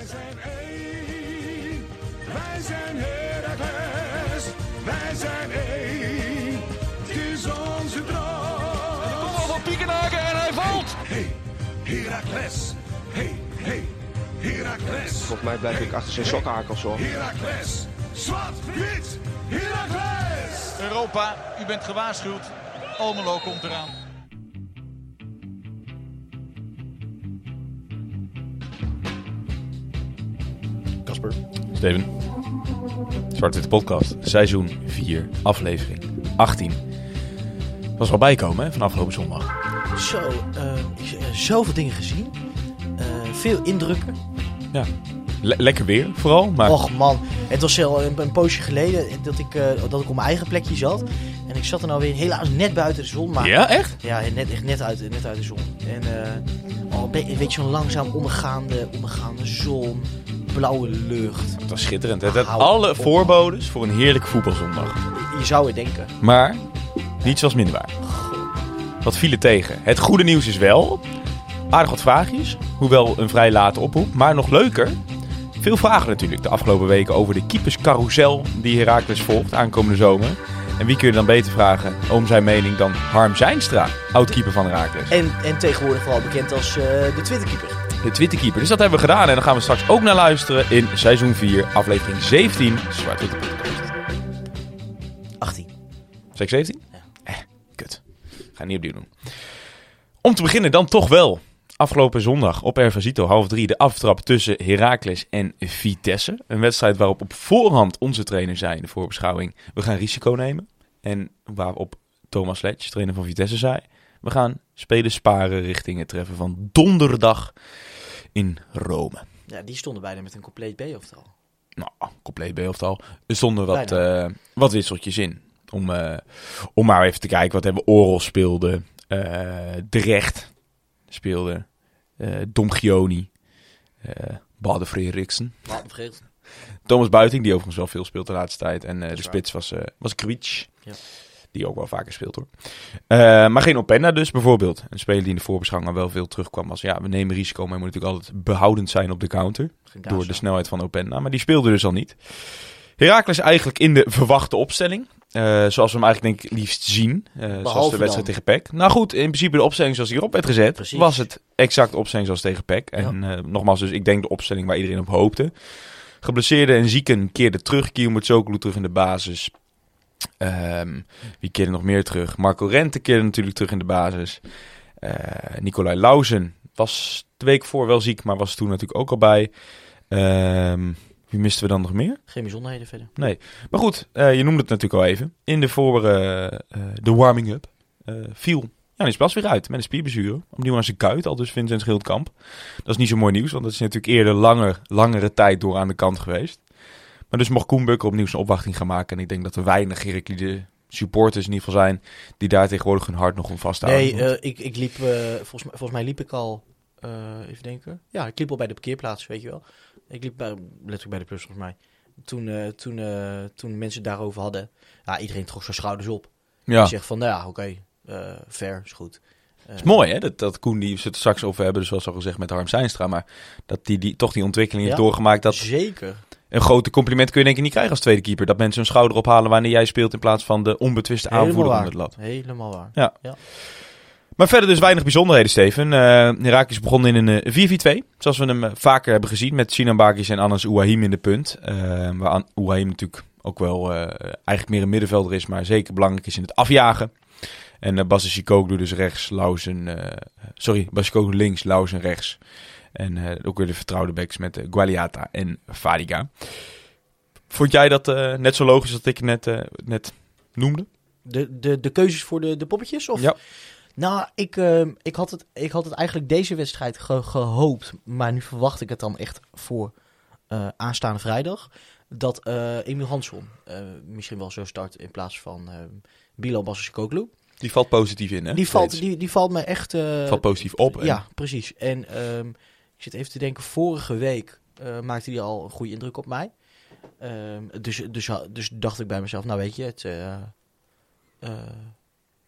Wij zijn één, wij zijn Heracles, wij zijn één, het is onze droom. Kom op, Piekenhaken en hij valt. Hey, Heracles, hey, hey, Heracles, Volgens mij blijf ik achter zijn sokhakels hoor. Heracles, zwart, wit, Heracles. Europa, u bent gewaarschuwd. Almelo komt eraan. Steven. Zwarte Podcast, seizoen 4, aflevering 18. Was wel bijkomen hè, van afgelopen zondag. Zo, eh, heb zoveel dingen gezien. Eh, veel indrukken. Ja. Le- lekker weer vooral, maar Och man, het was al een, een poosje geleden dat ik, eh, dat ik op mijn eigen plekje zat. En ik zat er nou weer helaas net buiten de zon. Maar ja, echt? Ja, net, echt net uit, net uit de zon. En eh oh, be- weet je, zo'n langzaam ondergaande, ondergaande zon, blauwe lucht. Het was schitterend. Het had Hou alle op. voorbodes voor een heerlijke voetbalzondag. Je- zou het denken. Maar niets was minder waar. Wat viel er tegen? Het goede nieuws is wel, aardig wat vraagjes, hoewel een vrij late oproep. Maar nog leuker, veel vragen natuurlijk de afgelopen weken over de keeperscarousel die Heracles volgt aankomende zomer. En wie kun je dan beter vragen om zijn mening dan Harm Zijnstra, oud-keeper van Heracles. En, en tegenwoordig vooral bekend als eh, de Twitterkeeper. De Twitterkeeper. Dus dat hebben we gedaan en daar gaan we straks ook naar luisteren in seizoen 4, aflevering 17, Zwart Witte Podcast. 18. Zeg ik 17? Eh, kut. Ga niet opnieuw doen. Om te beginnen dan toch wel. Afgelopen zondag op Ervasito half drie de aftrap tussen Heracles en Vitesse. Een wedstrijd waarop op voorhand onze trainer zei in de voorbeschouwing... we gaan risico nemen. En waarop Thomas Letch, trainer van Vitesse, zei... we gaan spelen sparen richting het treffen van donderdag in Rome. Ja, die stonden bijna met een compleet B-oftal. Nou, compleet B-oftal. Er stonden wat, eh, wat wisseltjes in. Om, eh, om maar even te kijken wat hebben Oral speelde. eh Drecht speelde. eh Dom Gioni. eh Bade Frederiksen. Wat vergeten. Thomas Buiting, die overigens wel veel speelt de laatste tijd. En de spits was, was Kwitsch. Ja. Die ook wel vaker speelt hoor. Eh, maar geen Openda dus bijvoorbeeld. Een speler die in de voorbeschouwing al wel veel terugkwam. Was ja, we nemen risico, maar je moet natuurlijk altijd behoudend zijn op de counter door de snelheid van Openda. Maar die speelde dus al niet. Heracles eigenlijk in de verwachte opstelling. Eh, zoals we hem eigenlijk denk ik liefst zien. Eh, zoals de wedstrijd dan. tegen PEC. Nou goed, in principe de opstelling zoals die erop werd gezet. Precies. Was het exact de opstelling zoals tegen PEC. En nogmaals, dus ik denk de opstelling waar iedereen op hoopte. Geblesseerden en zieken keerden terug. Kiyomu Tsoklu terug in de basis. Ehm, wie keerde nog meer terug? Marco Rente keerde natuurlijk terug in de basis. Eh Nicolai Lauzen was de week voor wel ziek, maar was toen natuurlijk ook al bij. Ehm, wie misten we dan nog meer? Geen bijzonderheden verder. Nee. Maar goed, eh, je noemde het natuurlijk al even. In de voor eh, de warming-up viel Janis Plas weer uit met een spierblessure. Opnieuw aan zijn kuit, al dus Vincent Schildkamp. Dat is niet zo mooi nieuws, want dat is natuurlijk eerder langer, langere tijd door aan de kant geweest. Maar dus mocht Koen Bukker opnieuw zijn opwachting gaan maken. En ik denk dat er weinig Heraklide supporters in ieder geval zijn die daar tegenwoordig hun hart nog om vasthouden. Nee, eh, ik, ik liep, eh, volgens, mij, volgens mij liep ik al, eh, even denken. Ja, ik liep al bij de parkeerplaats, weet je wel. Ik liep bij, letterlijk bij de plus volgens mij. Toen, toen, toen mensen daarover hadden, ja, iedereen trok zijn schouders op. ja. Die zegt van, nou ja, oké, eh, fair, is goed. Het is mooi hè, dat, dat Koen die we het straks over hebben, dus zoals al gezegd met Harm Zijnstra. Maar dat die, die toch die ontwikkeling heeft doorgemaakt. Dat Zeker. Een grote compliment kun je denk ik niet krijgen als tweede keeper. Dat mensen hun schouder ophalen wanneer jij speelt in plaats van de onbetwiste aanvoerder onder het lat. Helemaal waar. Maar verder dus weinig bijzonderheden, Steven. Eh Herakles begon in een eh, 4-4-2. Zoals we hem eh, vaker hebben gezien met Sinan Bakis en Anas Ouahim in de punt. Eh waar Ouahim natuurlijk ook wel eh, eigenlijk meer een middenvelder is, maar zeker belangrijk is in het afjagen. En uh, Basis Sikoglu dus rechts, Lauzen... eh, sorry, Sikoglu links, Lauzen rechts. En eh, ook weer de vertrouwde backs met eh, Gualiata en Fadiga. Vond jij dat eh, net zo logisch als ik net, net noemde? De, de, de keuzes voor de, de poppetjes? Of? Ja. Nou, ik, eh, ik, had het, ik had het eigenlijk deze wedstrijd ge- gehoopt. Maar nu verwacht ik het dan echt voor aanstaande vrijdag. Dat Emil Hansson misschien wel zo start in plaats van eh Bilal Bassisoglu. Die valt positief in, hè? Die valt, die, die valt me echt... valt positief op. en- Ja, precies. En ehm, ik zit even te denken, vorige week eh, maakte hij al een goede indruk op mij. Ehm, dus, dus, dus dacht ik bij mezelf, nou weet je, het, eh, eh,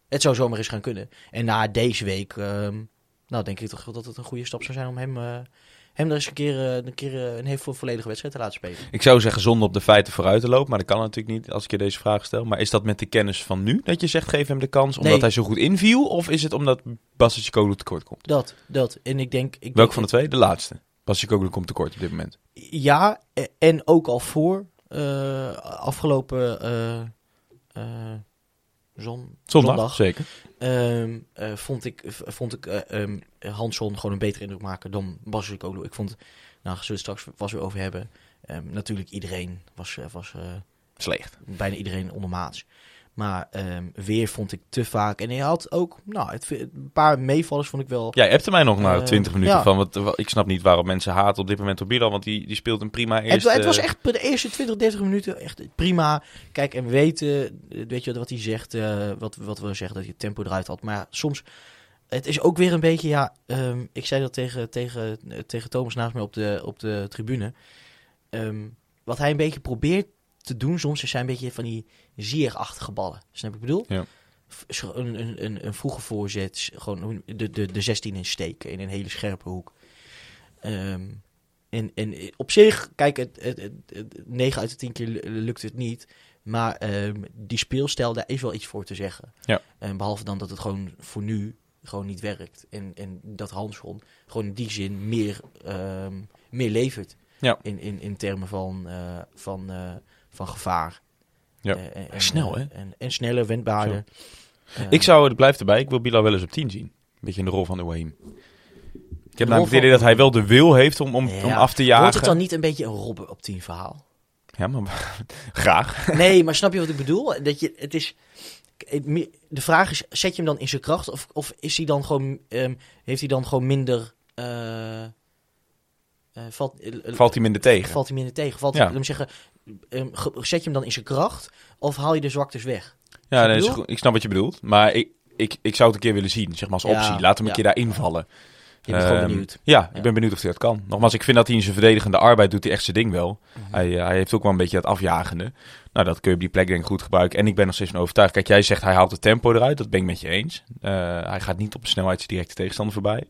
het zou zomaar eens gaan kunnen. En na deze week, ehm, nou denk ik toch dat het een goede stap zou zijn om hem, hem er eens een keer, eh, een, keer eh, een heel vo- volledige wedstrijd te laten spelen. Ik zou zeggen zonder op de feiten vooruit te lopen, maar dat kan natuurlijk niet als ik je deze vraag stel. Maar is dat met de kennis van nu dat je zegt geef hem de kans omdat Nee. hij zo goed inviel? Of is het omdat Bassicoglu tekort komt? Dat, dat. En ik denk... Ik Welke van de twee? De laatste. Bassicoglu komt tekort op dit moment. Ja, e- en ook al voor eh, afgelopen eh, eh, zon, Zondag, zeker. Ehm, eh, vond ik, vond ik eh, ehm, Hansson gewoon een betere indruk maken dan Basikoglu. Ik vond, nou, zullen we het straks was weer over hebben. Ehm, natuurlijk iedereen was, eh, was Slecht. bijna iedereen ondermaats. Maar ehm, weer vond ik te vaak. En hij had ook, nou, het, een paar meevallers vond ik wel. Jij appte mij nog na Eh, 20 minuten ja. van, wat, ik snap niet waarom mensen haten op dit moment op Bilal, want die, die speelt een prima Het, eerste... het was echt de eerste 20, 30 minuten echt prima. Kijk, en we weten, eh, weet je wat hij zegt, eh, wat, wat we zeggen, dat het tempo eruit had. Maar ja, soms, het is ook weer een beetje, ja, ehm, ik zei dat tegen, tegen, eh, tegen Thomas naast mij op de, op de tribune. Ehm, wat hij een beetje probeert te doen soms, is zijn een beetje van die zierachtige ballen. Snap ik bedoel? Ja. Een, een, een, een vroege voorzet, gewoon de, de, de 16 in steken in een hele scherpe hoek. Ehm, en, en op zich, kijk, het, het, het, het- 9 uit de 10 keer lu- lukt het niet. Maar ehm, die speelstijl, daar is wel iets voor te zeggen. Ja. En behalve dan dat het gewoon voor nu gewoon niet werkt. En, en dat Hanson gewoon in die zin meer, meer levert. Ja. In, in, in termen van, eh, van, eh, van gevaar. Ja. Eh, en, en, Snel, hè? En, en sneller, wendbaarder. Eh, Ik zou, het blijft erbij, ik wil Bilal wel eens op 10 zien. Een beetje in de rol van Ouahim. Ik heb namelijk het idee dat hij wel de wil heeft om, om, Ja. om af te jagen. Wordt het dan niet een beetje een Robben op 10 verhaal? Ja, maar graag. Nee, maar snap je wat ik bedoel? Dat je, het is, de vraag is, zet je hem dan in zijn kracht? Of, of is hij dan gewoon, ehm, heeft hij dan gewoon minder... eh, valt, Valt hij minder tegen. Valt hij minder tegen? Valt, Ja. me zeggen, ge- zet je hem dan in zijn kracht? Of haal je de zwaktes weg? Ja, nee, ik snap wat je bedoelt. Maar ik, ik, ik zou het een keer willen zien, zeg maar als Ja, optie. Laat hem een ja. keer daarin vallen. Je bent gewoon Ehm, benieuwd. Ja, ik ben benieuwd of hij dat kan. Nogmaals, ik vind dat hij in zijn verdedigende arbeid doet hij echt zijn ding wel. Mhm. Hij, eh, hij heeft ook wel een beetje dat afjagende. Nou, dat kun je op die plek denk ik goed gebruiken. En ik ben nog steeds van overtuigd. Kijk, jij zegt hij haalt het tempo eruit. Dat ben ik met je eens. Eh, hij gaat niet op de snelheid zijn directe tegenstander voorbij.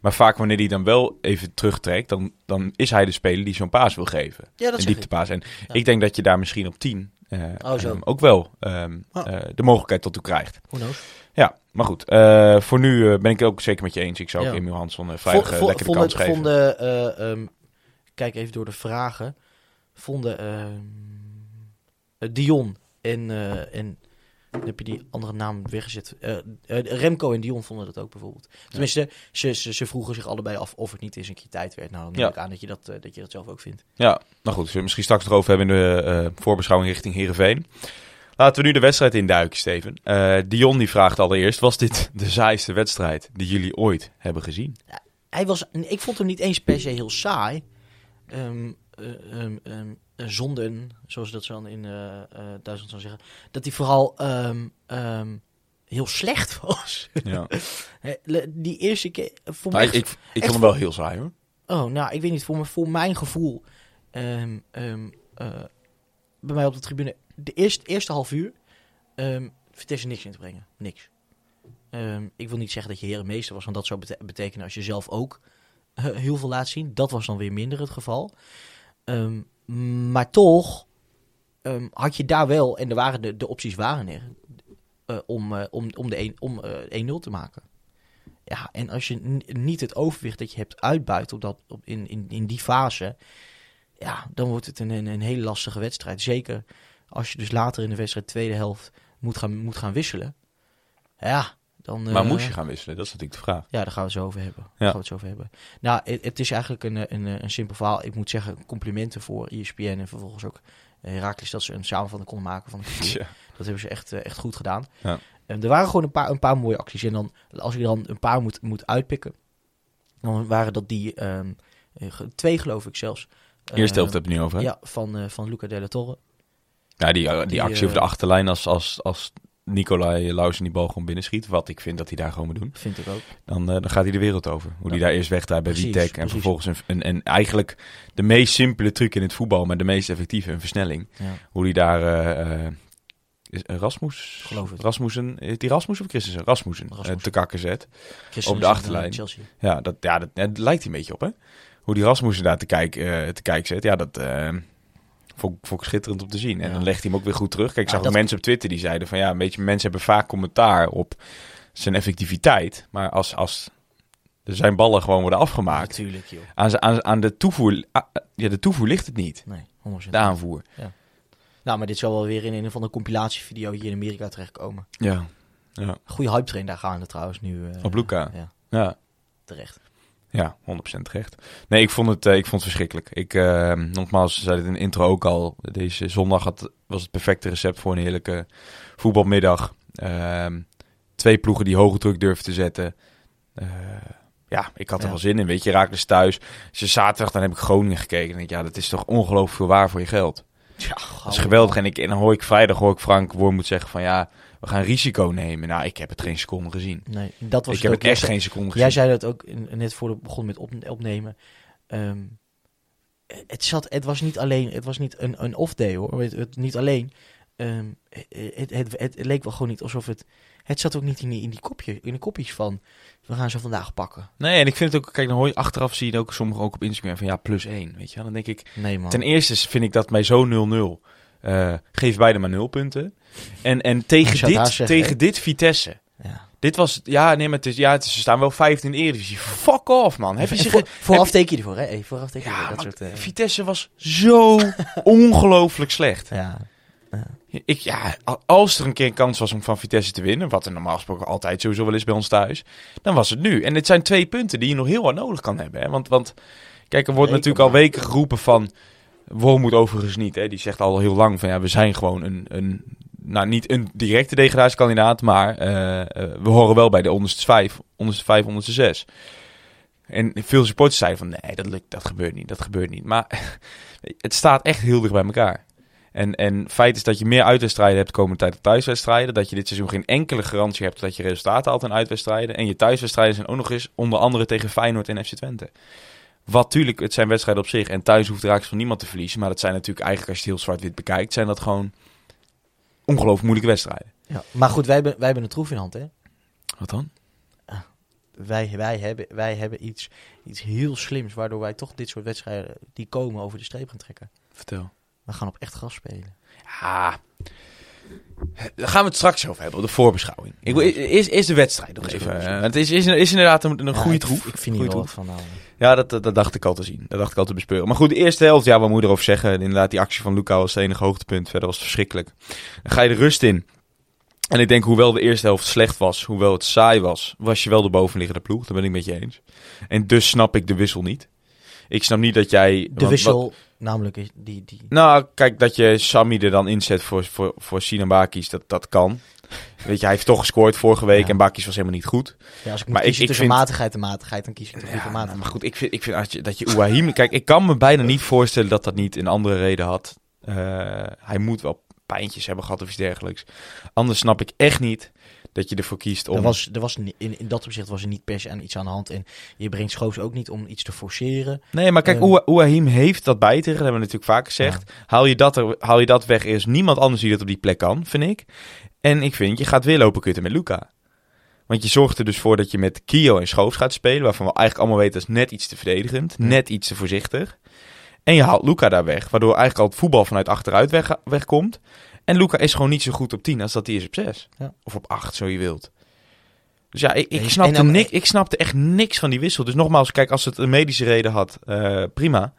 Maar vaak wanneer hij dan wel even terugtrekt, dan, dan is hij de speler die zo'n paas wil geven. Ja, dat een dieptepaas. En Ja. ik denk dat je daar misschien op 10 eh, Oh, ehm, ook wel ehm, Oh. de mogelijkheid tot toe krijgt. Who knows? Ja, maar goed. eh, voor nu eh, ben ik het ook zeker met je eens. Ik zou ook. Emil Hansson uh, veilig eh, Vo- lekker de vonden- kans geven. vonden, eh, ehm, kijk even door de vragen. Vonden ehm, eh, Dion en, eh, en dan heb je die andere naam weggezet. Eh, eh, Remco en Dion vonden dat ook bijvoorbeeld. Tenminste, ze, ze, ze vroegen zich allebei af of het niet eens een keer tijd werd. Nou, dan neem Ja. ik aan dat je dat, eh, dat je dat zelf ook vindt. Ja, nou goed. Zullen we misschien straks nog over hebben in de eh, voorbeschouwing richting Heerenveen. Laten we nu de wedstrijd induiken, Steven. Eh, Dion die vraagt allereerst, was dit de saaiste wedstrijd die jullie ooit hebben gezien? Hij was, ik vond hem niet eens per se heel saai. Ehm, ehm, eh, zonden, zoals dat ze dan in eh, eh, Duitsland zou zeggen. Dat hij vooral ehm, ehm, heel slecht was. Ja. Die eerste keer. Voor mij ik, ik, vond hem wel heel saai hoor. Oh, nou, ik weet niet. Voor, me, voor mijn gevoel. ehm, ehm, eh, bij mij op de tribune. De eerste, eerste half uur. ehm Vitesse niks in te brengen. Niks. Ehm, ik wil niet zeggen dat je herenmeester was. Want dat zou bete- betekenen als je zelf ook eh, heel veel laat zien. Dat was dan weer minder het geval. Ehm, maar toch had je daar wel. En er waren de, de opties waren er. eh, om, eh, om, om, de een- om eh, 1-0 te maken. Ja, en als je niet het overwicht dat je hebt uitbuit op dat, in, in, in die fase, ja, dan wordt het een, een, een hele lastige wedstrijd. Zeker als je dus later in de wedstrijd, tweede helft, moet gaan, moet gaan wisselen. Ja, dan... Maar eh, moest je gaan wisselen? Dat is natuurlijk de vraag. Ja, daar gaan we het zo over hebben. Daar Ja. gaan we het zo over hebben. Nou, het, het is eigenlijk een, een, een simpel verhaal. Ik moet zeggen, complimenten voor ESPN en vervolgens ook eh, Herakles dat ze een samenvatting konden maken van het. Tja. Dat hebben ze echt, eh, echt goed gedaan. Ja. En er waren gewoon een paar, een paar mooie acties. En dan, als ik er dan een paar moet, moet uitpikken, dan waren dat die ehm, eh, twee, geloof ik zelfs. Eerste helft Eh, heb je het nu over. hè? Ja, van, eh, van Luca Della Torre. Ja, die, eh, die, Die, actie eh, over de achterlijn als, als, als Nicolai Lausen die bal gewoon binnenschiet. Wat ik vind dat hij daar gewoon moet doen. Vind ik ook. Dan, eh, dan gaat hij de wereld over. Hoe hij Ja. daar eerst wegdraait bij Precies, Witek. En precies. vervolgens een, een, een, eigenlijk de meest simpele truc in het voetbal. Maar de meest effectieve, een versnelling. Ja. Hoe hij daar... eh, eh, is, eh, Rasmus? Geloof het. Rasmussen. Is die Rasmus of Christensen? Rasmussen. eh, Rasmussen. te kakken zet. Op de achterlijn. Chelsea. Ja, dat, ja, dat, lijkt hij een beetje op, hè? hoe die Rasmussen daar te kijk, eh, te kijk zet, ja, dat eh, vond, ik- vond ik schitterend om te zien. En Ja. dan legt hij hem ook weer goed terug. Kijk, ik Ja, zag ook dat- mensen op Twitter die zeiden van, ja, weet je, mensen hebben vaak commentaar op zijn effectiviteit. Maar als, als er zijn ballen gewoon worden afgemaakt, Natuurlijk, joh. aan, aan, aan de, toevoer, ja, de toevoer ligt het niet. Nee, 100%. De aanvoer. Nou, maar dit zal wel weer in een van de compilatievideo hier in Amerika terechtkomen. Ja, Goede hype train daar gaande trouwens nu. eh, Op Luca. Ja, ja. terecht. Ja, 100% terecht. Nee, ik vond het, eh, ik vond het verschrikkelijk. Ik, eh, nogmaals, zei het in de intro ook al. Deze zondag had, was het perfecte recept voor een heerlijke voetbalmiddag. Ehm, twee ploegen die hoge druk durven te zetten. Eh, ja, ik had er Ja. wel zin in. Weet je, Raakles thuis. Als je zaterdag, dan heb ik Groningen gekeken. En ik, ja, dat is toch ongelooflijk veel waar voor je geld. Ja, Dat is geweldig. En, ik, en dan hoor ik vrijdag hoor ik Frank Wormoed zeggen van ja, we gaan risico nemen. Nou, ik heb het geen seconde gezien. Nee, dat was ik heb ook. het echt geen seconde gezien. Jij zei dat ook in- net voor we begonnen met op, opnemen. Ehm, het, zat, het was niet alleen, het was niet een, een off-day hoor. Het, het- niet alleen. ehm, het, het, het, leek wel gewoon niet alsof het. Het zat ook niet in die, in die kopje, in de kopjes van. We gaan ze vandaag pakken. Nee, en ik vind het ook, kijk, dan hoor je achteraf zie je het ook sommigen ook op Instagram van ja, plus één, weet je. wel. Dan denk ik, Nee man. ten eerste vind ik dat bij zo'n 0-0, eh, geef beide maar nul punten. En, en tegen, dit, tegen dit Vitesse, ja. dit was, ja, nee, maar het is, ja, het is, ze staan wel 15 in de Eredivisie. Fuck off, man. Heb je zich... voor, vooraf teken je ervoor, hè? Vooraf teken je ja, dat soort... eh, Vitesse was zo ongelooflijk slecht. ja. Ik, ja, als er een keer een kans was om van Vitesse te winnen, wat er normaal gesproken altijd sowieso wel is bij ons thuis, dan was het nu. En het zijn twee punten die je nog heel hard nodig kan hebben. Hè? Want, want kijk, er wordt natuurlijk al weken geroepen van, Wormoed overigens niet. Hè? Die zegt al heel lang van, ja, we zijn gewoon een, een nou niet een directe degradatiekandidaat, maar eh, eh, we horen wel bij de onderste vijf, onderste vijf, onderste zes. En veel supporters zeiden van, nee, dat, lukt, dat gebeurt niet, dat gebeurt niet. Maar het staat echt heel dicht bij elkaar. En, en feit is dat je meer uitwedstrijden hebt de komende tijd thuiswedstrijden. Dat je dit seizoen geen enkele garantie hebt dat je resultaten haalt in uitwedstrijden. En je thuiswedstrijden zijn ook nog eens onder andere tegen Feyenoord en FC Twente. Wat tuurlijk, het zijn wedstrijden op zich. En thuis hoeft raaks van niemand te verliezen. Maar dat zijn natuurlijk eigenlijk, als je het heel zwart-wit bekijkt, zijn dat gewoon ongelooflijk moeilijke wedstrijden. ja. Maar goed, wij hebben, wij hebben een troef in hand, hè? Wat dan? Wij, wij, hebben, wij hebben iets, iets heel slims, waardoor wij toch dit soort wedstrijden die komen over de streep gaan trekken. Vertel. We gaan op echt gras spelen. Ja, daar gaan we het straks over hebben, op de voorbeschouwing. Ik, wil- eerst, eerst de wedstrijd nog is even. is eh, Het is, is, is inderdaad een, een goede troef. Ik vind hier wel wat van nou. Ja, dat, dat, dat dacht ik al te zien. Dat dacht ik al te bespeuren. Maar goed, de eerste helft, ja, wat moet je erover zeggen? Inderdaad, die actie van Luca was het enige hoogtepunt. Verder was het verschrikkelijk. Dan ga je de rust in. En ik denk, hoewel de eerste helft slecht was, hoewel het saai was, was je wel de bovenliggende ploeg. Daar ben ik met je eens. En dus snap ik de wissel niet. Ik snap niet dat jij... De wissel, wat- namelijk die... die nou, kijk, dat je Sammy er dan inzet voor, voor, voor Sinan Bakis, dat, dat kan. Weet je, hij heeft toch gescoord vorige week Ja. en Bakis was helemaal niet goed. ja, als ik moet maar ik- ik tussen vind- matigheid en matigheid, dan kies ik toch Ja, matigheid. maar goed, ik vind, ik vind als je, dat je Ouahim... Kijk, ik kan me bijna niet voorstellen dat dat niet een andere reden had. Eh, hij moet wel pijntjes hebben gehad of iets dergelijks. Anders snap ik echt niet dat je ervoor kiest om... Er was, er was in, in dat opzicht was er niet per se aan iets aan de hand. En je brengt Schoofs ook niet om iets te forceren. Nee, maar kijk, Ouahim heeft dat bij te Dat hebben we natuurlijk vaak gezegd. Haal, je dat er, haal je dat weg, is niemand anders die dat op die plek kan, vind ik. En ik vind, je gaat weer lopen kutten met Luca. Want je zorgt er dus voor dat je met Kio en Schoofs gaat spelen. Waarvan we eigenlijk allemaal weten dat is net iets te verdedigend. Ja. Net iets te voorzichtig. En je haalt Luca daar weg. Waardoor eigenlijk al het voetbal vanuit achteruit weg, wegkomt. En Luca is gewoon niet zo goed op 10 als dat hij is op 6. Ja. Of op 8, zo je wilt. Dus ja, ik, ik, snapte en dan- nik, ik snapte echt niks van die wissel. Dus nogmaals, kijk, als het een medische reden had, eh, prima.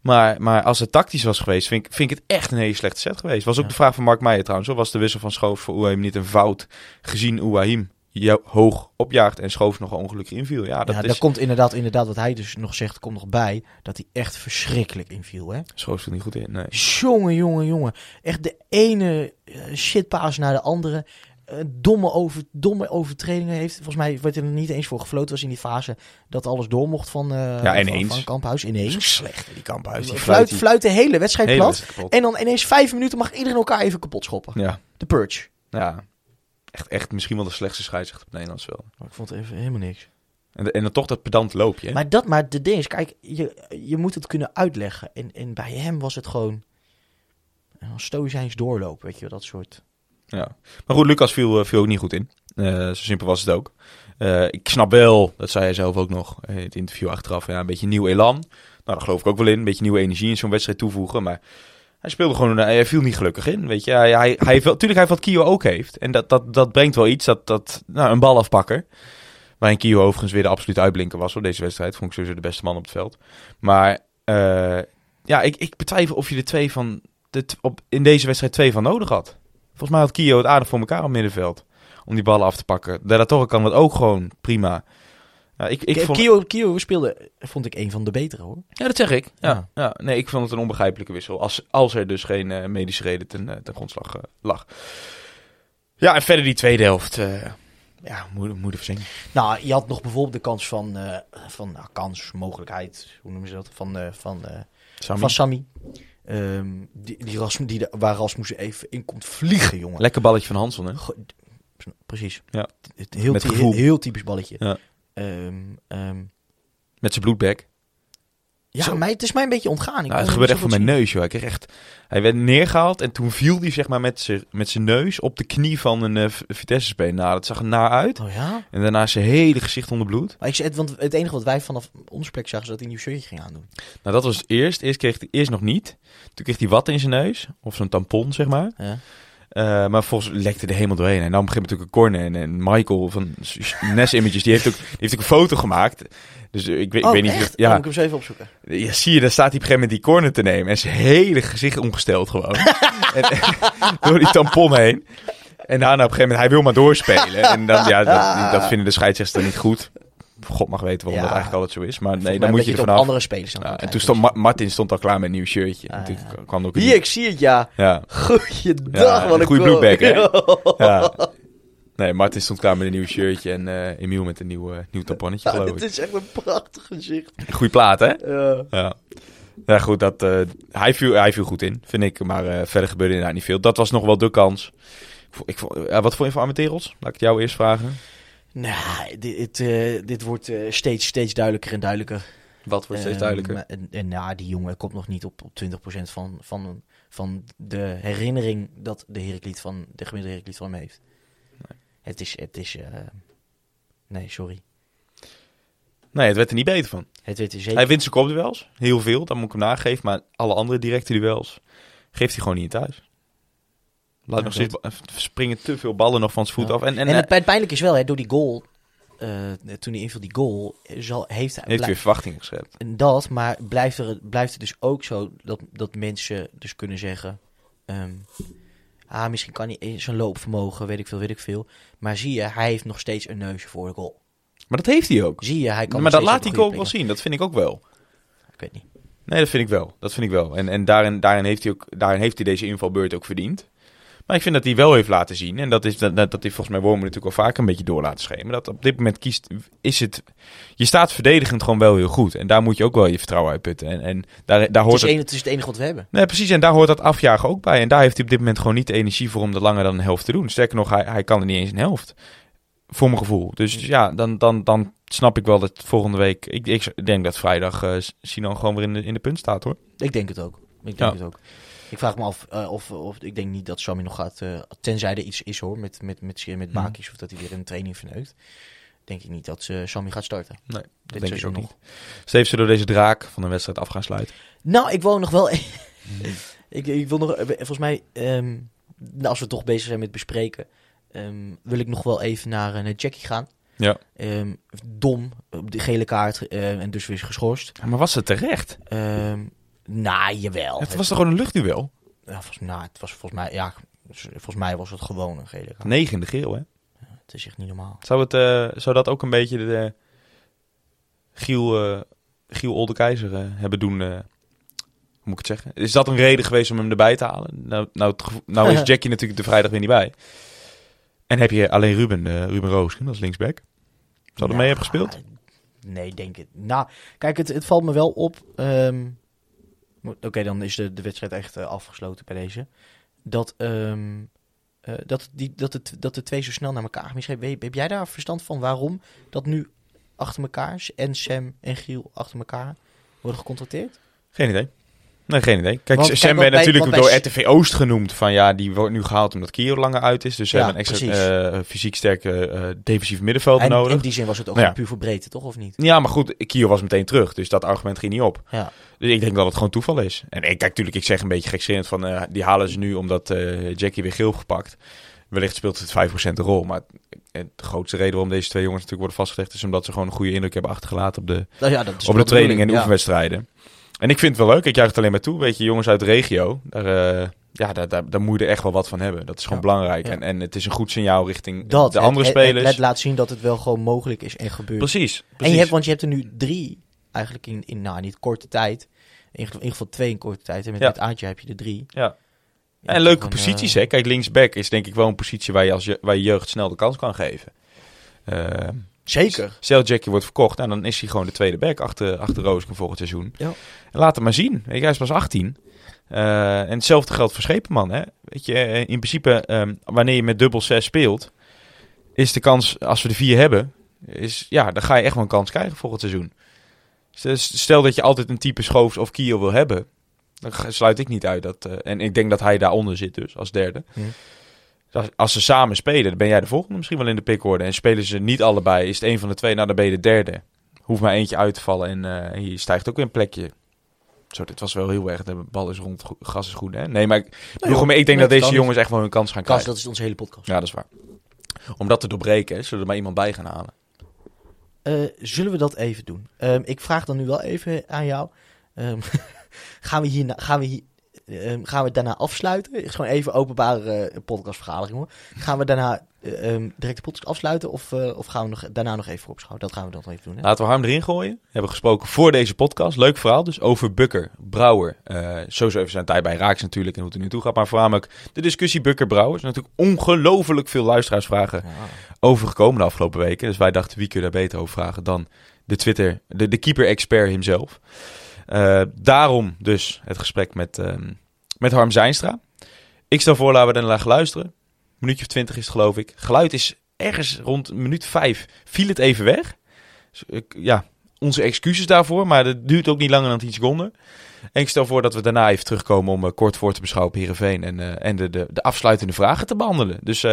Maar, maar als het tactisch was geweest, vind ik, vind ik het echt een hele slechte set geweest. Was ook Ja. de vraag van Mark Meijer trouwens. hoor. Was de wissel van Schoof voor Ouahim niet een fout, gezien Ouahim jou hoog opjaagt en Schoof nog ongelukkig inviel? Ja, dat ja, is... daar komt inderdaad, inderdaad, wat hij dus nog zegt, komt nog bij. Dat hij echt verschrikkelijk inviel, hè? Schoof er niet goed in, nee. Jongen, jongen, jongen. Echt de ene eh, shitpaas naar de andere. Eh, domme, over, domme overtredingen heeft. Volgens mij werd er niet eens voor gefloten. Was in die fase dat alles door mocht van, eh Ja, ineens. van Kamphuis. Ineens. slecht, die kamphuis. Die Fluit, die fluit de hele wedstrijd hele plat. En dan ineens vijf minuten mag iedereen elkaar even kapot schoppen. Ja, De purge. ja. Echt, echt misschien wel de slechtste scheidsrechter op Nederlands wel. Maar ik vond het even helemaal niks. En, en dan toch dat pedant loopje. hè? Maar, dat, maar de ding is, kijk, je, je moet het kunnen uitleggen. En, en bij hem was het gewoon een stoïcijns doorlopen, weet je wel, dat soort. Ja. Maar goed, Lucas viel, eh, viel ook niet goed in. Eh, zo simpel was het ook. Eh, ik snap wel, dat zei hij zelf ook nog in het interview achteraf, ja, een beetje nieuw elan. Nou, daar geloof ik ook wel in. Een beetje nieuwe energie in zo'n wedstrijd toevoegen. Maar hij speelde gewoon, hij viel niet gelukkig in. Weet je, hij, hij, hij heeft wel, tuurlijk hij heeft wat Kio ook heeft. En dat, dat, dat brengt wel iets, dat, dat, nou, een balafpakker. Waarin Kio overigens weer de absoluut uitblinker was op deze wedstrijd. Vond ik sowieso de beste man op het veld. Maar eh, ja, ik, ik betwijfel of je de twee van, de, op, in deze wedstrijd twee van nodig had. Volgens mij had Kio het aardig voor elkaar op middenveld. Om die ballen af te pakken. De Torre kan dat ook gewoon prima. Ja, ik, ik K- vond, Kio, Kio speelde, vond ik een van de betere hoor. ja, dat zeg ik. Ja. Ja. Ja. nee, ik vond het een onbegrijpelijke wissel. Als, als er dus geen eh, medische reden ten, eh, ten grondslag eh, lag. Ja, en verder die tweede helft. eh ja, moeder, moeder verzingen. Nou, je had nog bijvoorbeeld de kans van, eh, van nou, kans, mogelijkheid, hoe noemen ze dat? Van, eh, van, eh, Sammy. van Sammy. Ehm, die, die, Rasmus, die de, waar Rasmussen even in komt vliegen, jongen. Lekker balletje van Hanson, hè? Go- Precies. Ja. Het, heel, Met ty- gevoel. heel, heel typisch balletje. Ja. Ehm, ehm, Met zijn bloedbek. ja, Zo. mij, het is mij een beetje ontgaan. Ik Nou, het gebeurde echt voor mijn neus, joh. Hij, kreeg echt, hij werd neergehaald en toen viel hij zeg maar, met zijn met zijn neus op de knie van een V- Vitesse-speler. Nou, dat zag er naar uit. Oh ja? En daarna zijn hele gezicht onder bloed. Maar ik het- want het enige wat wij vanaf onze plek zagen, is dat hij een nieuw shirtje ging aandoen. Nou, dat was het eerst. Eerst kreeg hij eerst nog niet. Toen kreeg hij wat in zijn neus. Of zo'n tampon, zeg maar. Ja. Eh, maar volgens lekte er helemaal doorheen. En dan begint natuurlijk een corner. En, en Michael van Nes Images, die heeft, ook, die heeft ook een foto gemaakt. Dus eh, ik weet, oh, ik weet niet... echt? of- Ja. ja, moet ik hem eens even opzoeken. ja, zie je, daar staat hij op een gegeven moment die corner te nemen. En zijn hele gezicht omgesteld gewoon. en, door die tampon heen. En daarna op een gegeven moment, hij wil maar doorspelen. En dan, ja, dat, dat vinden de scheidsrechters niet goed. God mag weten waarom Ja. dat eigenlijk altijd zo is. Maar nee, dan moet je er vanaf. andere spelers aan Ja, en toen stond Ma- Martin stond al klaar met een nieuw shirtje. Ah, en toen ja. kwam ook ik zie het, ja. Ja, Goeiedag, Ja, wat een goede bloedbek, hè? ja. Nee, Martin stond klaar met een nieuw shirtje. En eh Emiel met een nieuw, eh, nieuw tamponnetje, Ja, geloof ik. is echt een prachtig gezicht. Goeie plaat, hè? Ja. Ja. Goed, dat, eh, hij, viel, hij viel goed in, vind ik. Maar verder gebeurde inderdaad niet veel. Dat was nog wel de kans. Ik Ik, wat vond je van Armenteros? Laat ik het jou eerst vragen. Nou, dit, eh, dit wordt eh, steeds, steeds duidelijker en duidelijker. Wat wordt steeds Ehm, duidelijker? En, en ja, die jongen komt nog niet op, op 20% van, van, van de herinnering dat de Heracliet van de gemiddelde Heracliet van hem heeft. Het is, het is, eh, nee, sorry. Nee, het werd er niet beter van. Het werd er zeker. Hij wint zijn kopduels, heel veel, dat moet ik hem nageven. Maar alle andere directe duels geeft hij gewoon niet in thuis. Laat nog steeds, springen te veel ballen nog van zijn voet af. En, en, En, het, het pijnlijke is wel, hè, door die goal, eh, toen hij inviel die goal, zal, heeft hij... heeft weer verwachtingen geschept. En dat, maar blijft er, blijft het dus ook zo dat, dat mensen dus kunnen zeggen... ehm, ah, misschien kan hij zijn loopvermogen, weet ik veel, weet ik veel. Maar zie je, hij heeft nog steeds een neusje voor de goal. Maar dat heeft hij ook. Zie je, hij kan maar dat laat hij ook wel zien, dat vind ik ook wel. Ik weet niet. Nee, dat vind ik wel. Dat vind ik wel. En, en daarin, daarin, heeft hij ook, daarin heeft hij deze invalbeurt ook verdiend. Maar ik vind dat hij wel heeft laten zien. En dat, is, dat, dat, dat heeft volgens mij Wormen natuurlijk al vaak een beetje door laten schemeren. Dat op dit moment kiest, is het... Je staat verdedigend gewoon wel heel goed. En daar moet je ook wel je vertrouwen uit putten. En, en daar, daar Het hoort is, het, een, het is het enige wat we hebben. Nee, precies. En daar hoort dat afjagen ook bij. En daar heeft hij op dit moment gewoon niet de energie voor om er langer dan een helft te doen. Sterker nog, hij, hij kan er niet eens een helft. Voor mijn gevoel. Dus ja, dan, dan, dan snap ik wel dat volgende week... Ik, ik denk dat vrijdag eh Sinan gewoon weer in de, in de punt staat, hoor. Ik denk het ook. Ik denk Ja. het ook. Ik vraag me af eh, of, of... Ik denk niet dat Sammy nog gaat... eh, tenzij er iets is hoor, met, met, met, met Mhm. Bakis... of dat hij weer een training verneukt. Denk ik niet dat eh, Sammy gaat starten. Nee, Dit denk ik ook nog. Steeds door deze draak van de wedstrijd af gaan sluiten. Nou, ik wil nog wel. ik, ik wil nog. Volgens mij, ehm, nou, als we toch bezig zijn met bespreken, ehm, wil ik nog wel even naar, naar Jackie gaan. Ja. Ehm, dom, op de gele kaart en dus weer geschorst. Maar was het terecht? Ehm nou, jawel. Het was toch gewoon een luchtduel? ja, volgens, nou, het was volgens mij, ja, volgens mij was het gewoon een gele kaart. Negende geel, hè? Het is echt niet normaal. Zou, het, eh, zou dat ook een beetje de Giel, eh Giel Olde Keizer eh, hebben doen... hoe moet ik het zeggen? Is dat een reden geweest om hem erbij te halen? Nou, nou, nou is Jackie natuurlijk de vrijdag weer niet bij. En heb je alleen Ruben, Ruben Roosken, dat is linksback. Zou er mee hebben gespeeld? Nee, denk het. Nou, kijk, het, het valt me wel op. ehm, Oké, dan is de, de wedstrijd echt eh, afgesloten bij deze. Dat, ehm, eh, dat, die, dat, het, dat de twee zo snel naar elkaar misschien heb, heb jij daar verstand van waarom dat nu achter elkaar en Sam en Giel achter elkaar worden gecontracteerd? Geen idee. Nee, geen idee. Kijk, Want, Sam werd natuurlijk door RTV Oost genoemd. Van ja, die wordt nu gehaald omdat Kio langer uit is. Dus ze Ja, hebben een extra eh, fysiek sterke eh, defensief middenvelder En nodig. in die zin was het ook ja. puur voor breedte, toch? Of niet? Ja, maar goed, Kio was meteen terug. Dus dat argument ging niet op. Ja. Dus ik denk dat het gewoon toeval is. En ik, kijk, natuurlijk, ik zeg een beetje gekscherend van... eh, die halen ze nu omdat eh, Jackie weer geel gepakt. Wellicht speelt het 5% een rol. Maar de grootste reden waarom deze twee jongens natuurlijk worden vastgelegd... is omdat ze gewoon een goede indruk hebben achtergelaten op de, Nou ja, dat is op de training en de oefenwedstrijden. En ik vind het wel leuk. Ik juich het alleen maar toe. Weet je, jongens uit de regio. Daar, eh, ja, daar, daar, daar moet je er echt wel wat van hebben. Dat is gewoon Ja. belangrijk. Ja. En, en het is een goed signaal richting Dat, de het- andere het- spelers. Het, laat zien dat het wel gewoon mogelijk is en gebeurt. precies, precies. En je hebt, want je hebt er nu drie, eigenlijk in, in nou niet korte tijd. In in ieder geval twee in korte tijd. En met, Ja. met Aantje heb je er drie. Ja. Ja, en leuke posities, eh, hè. Kijk, linksback is denk ik wel een positie waar je, als je, waar je jeugd snel de kans kan geven. Eh, Zeker. Stel Jackie wordt verkocht, nou, dan is hij gewoon de tweede back achter, achter Roosken volgend seizoen. Ja. En laat het maar zien. Hij is pas 18. Eh, en hetzelfde geldt voor Schepenman. Hè? Weet je, eh, in principe, ehm, wanneer je met dubbel 6 speelt, is de kans, als we de vier hebben, is, ja, dan ga je echt wel een kans krijgen volgend seizoen. Dus Stel dat je altijd een type Schoofs of Kiel wil hebben, dan sluit ik niet uit dat. eh, en ik denk dat hij daaronder zit, dus als derde. Hm. Als, als ze samen spelen, dan ben jij de volgende misschien wel in de pickorde. En spelen ze niet allebei, is het een van de twee, nou dan ben je de derde. Hoeft maar eentje uit te vallen en en je stijgt ook weer een plekje. Zo, dit was wel heel erg. De bal is rond, gas is goed. Hè? Nee, maar ik, bedoel, joh, ik denk dat deze jongens echt wel hun kans gaan krijgen. dat is onze hele podcast. Ja, dat is waar. Om dat te doorbreken, hè, zullen we er maar iemand bij gaan halen. Eh, zullen we dat even doen? Ehm, ik vraag dan nu wel even aan jou. Ehm, gaan, we hier gaan, we hier, ehm, gaan we daarna afsluiten? Is gewoon even openbare eh, podcastvergadering hoor. Gaan we daarna eh, ehm, direct de podcast afsluiten? Of, eh, of gaan we nog, daarna nog even voorbeschouwen? Dat gaan we dan even doen. Hè? Laten we Harm erin gooien. We hebben gesproken voor deze podcast. Leuk verhaal dus over Bukker, Brouwer. Eh sowieso even zijn tijd bij Raaks natuurlijk en hoe het er nu toe gaat. Maar voornamelijk de discussie Bukker-Brouwer. Er zijn natuurlijk ongelooflijk veel luisteraarsvragen Ja. over gekomen de afgelopen weken. Dus wij dachten, wie kun je daar beter over vragen dan de Twitter, de, de keeper-expert himself. Eh, daarom dus het gesprek met, ehm, met Harm Zijnstra. Ik stel voor, laten we daarna luisteren. minuutje of twintig is het geloof ik. Geluid is ergens rond minuut vijf. Viel het even weg. Dus, ik- ja, onze excuses daarvoor, maar het duurt ook niet langer dan 10 seconden. En ik stel voor dat we daarna even terugkomen om eh, kort voor te beschouwen op Heerenveen en, eh, en de, de, de afsluitende vragen te behandelen. Dus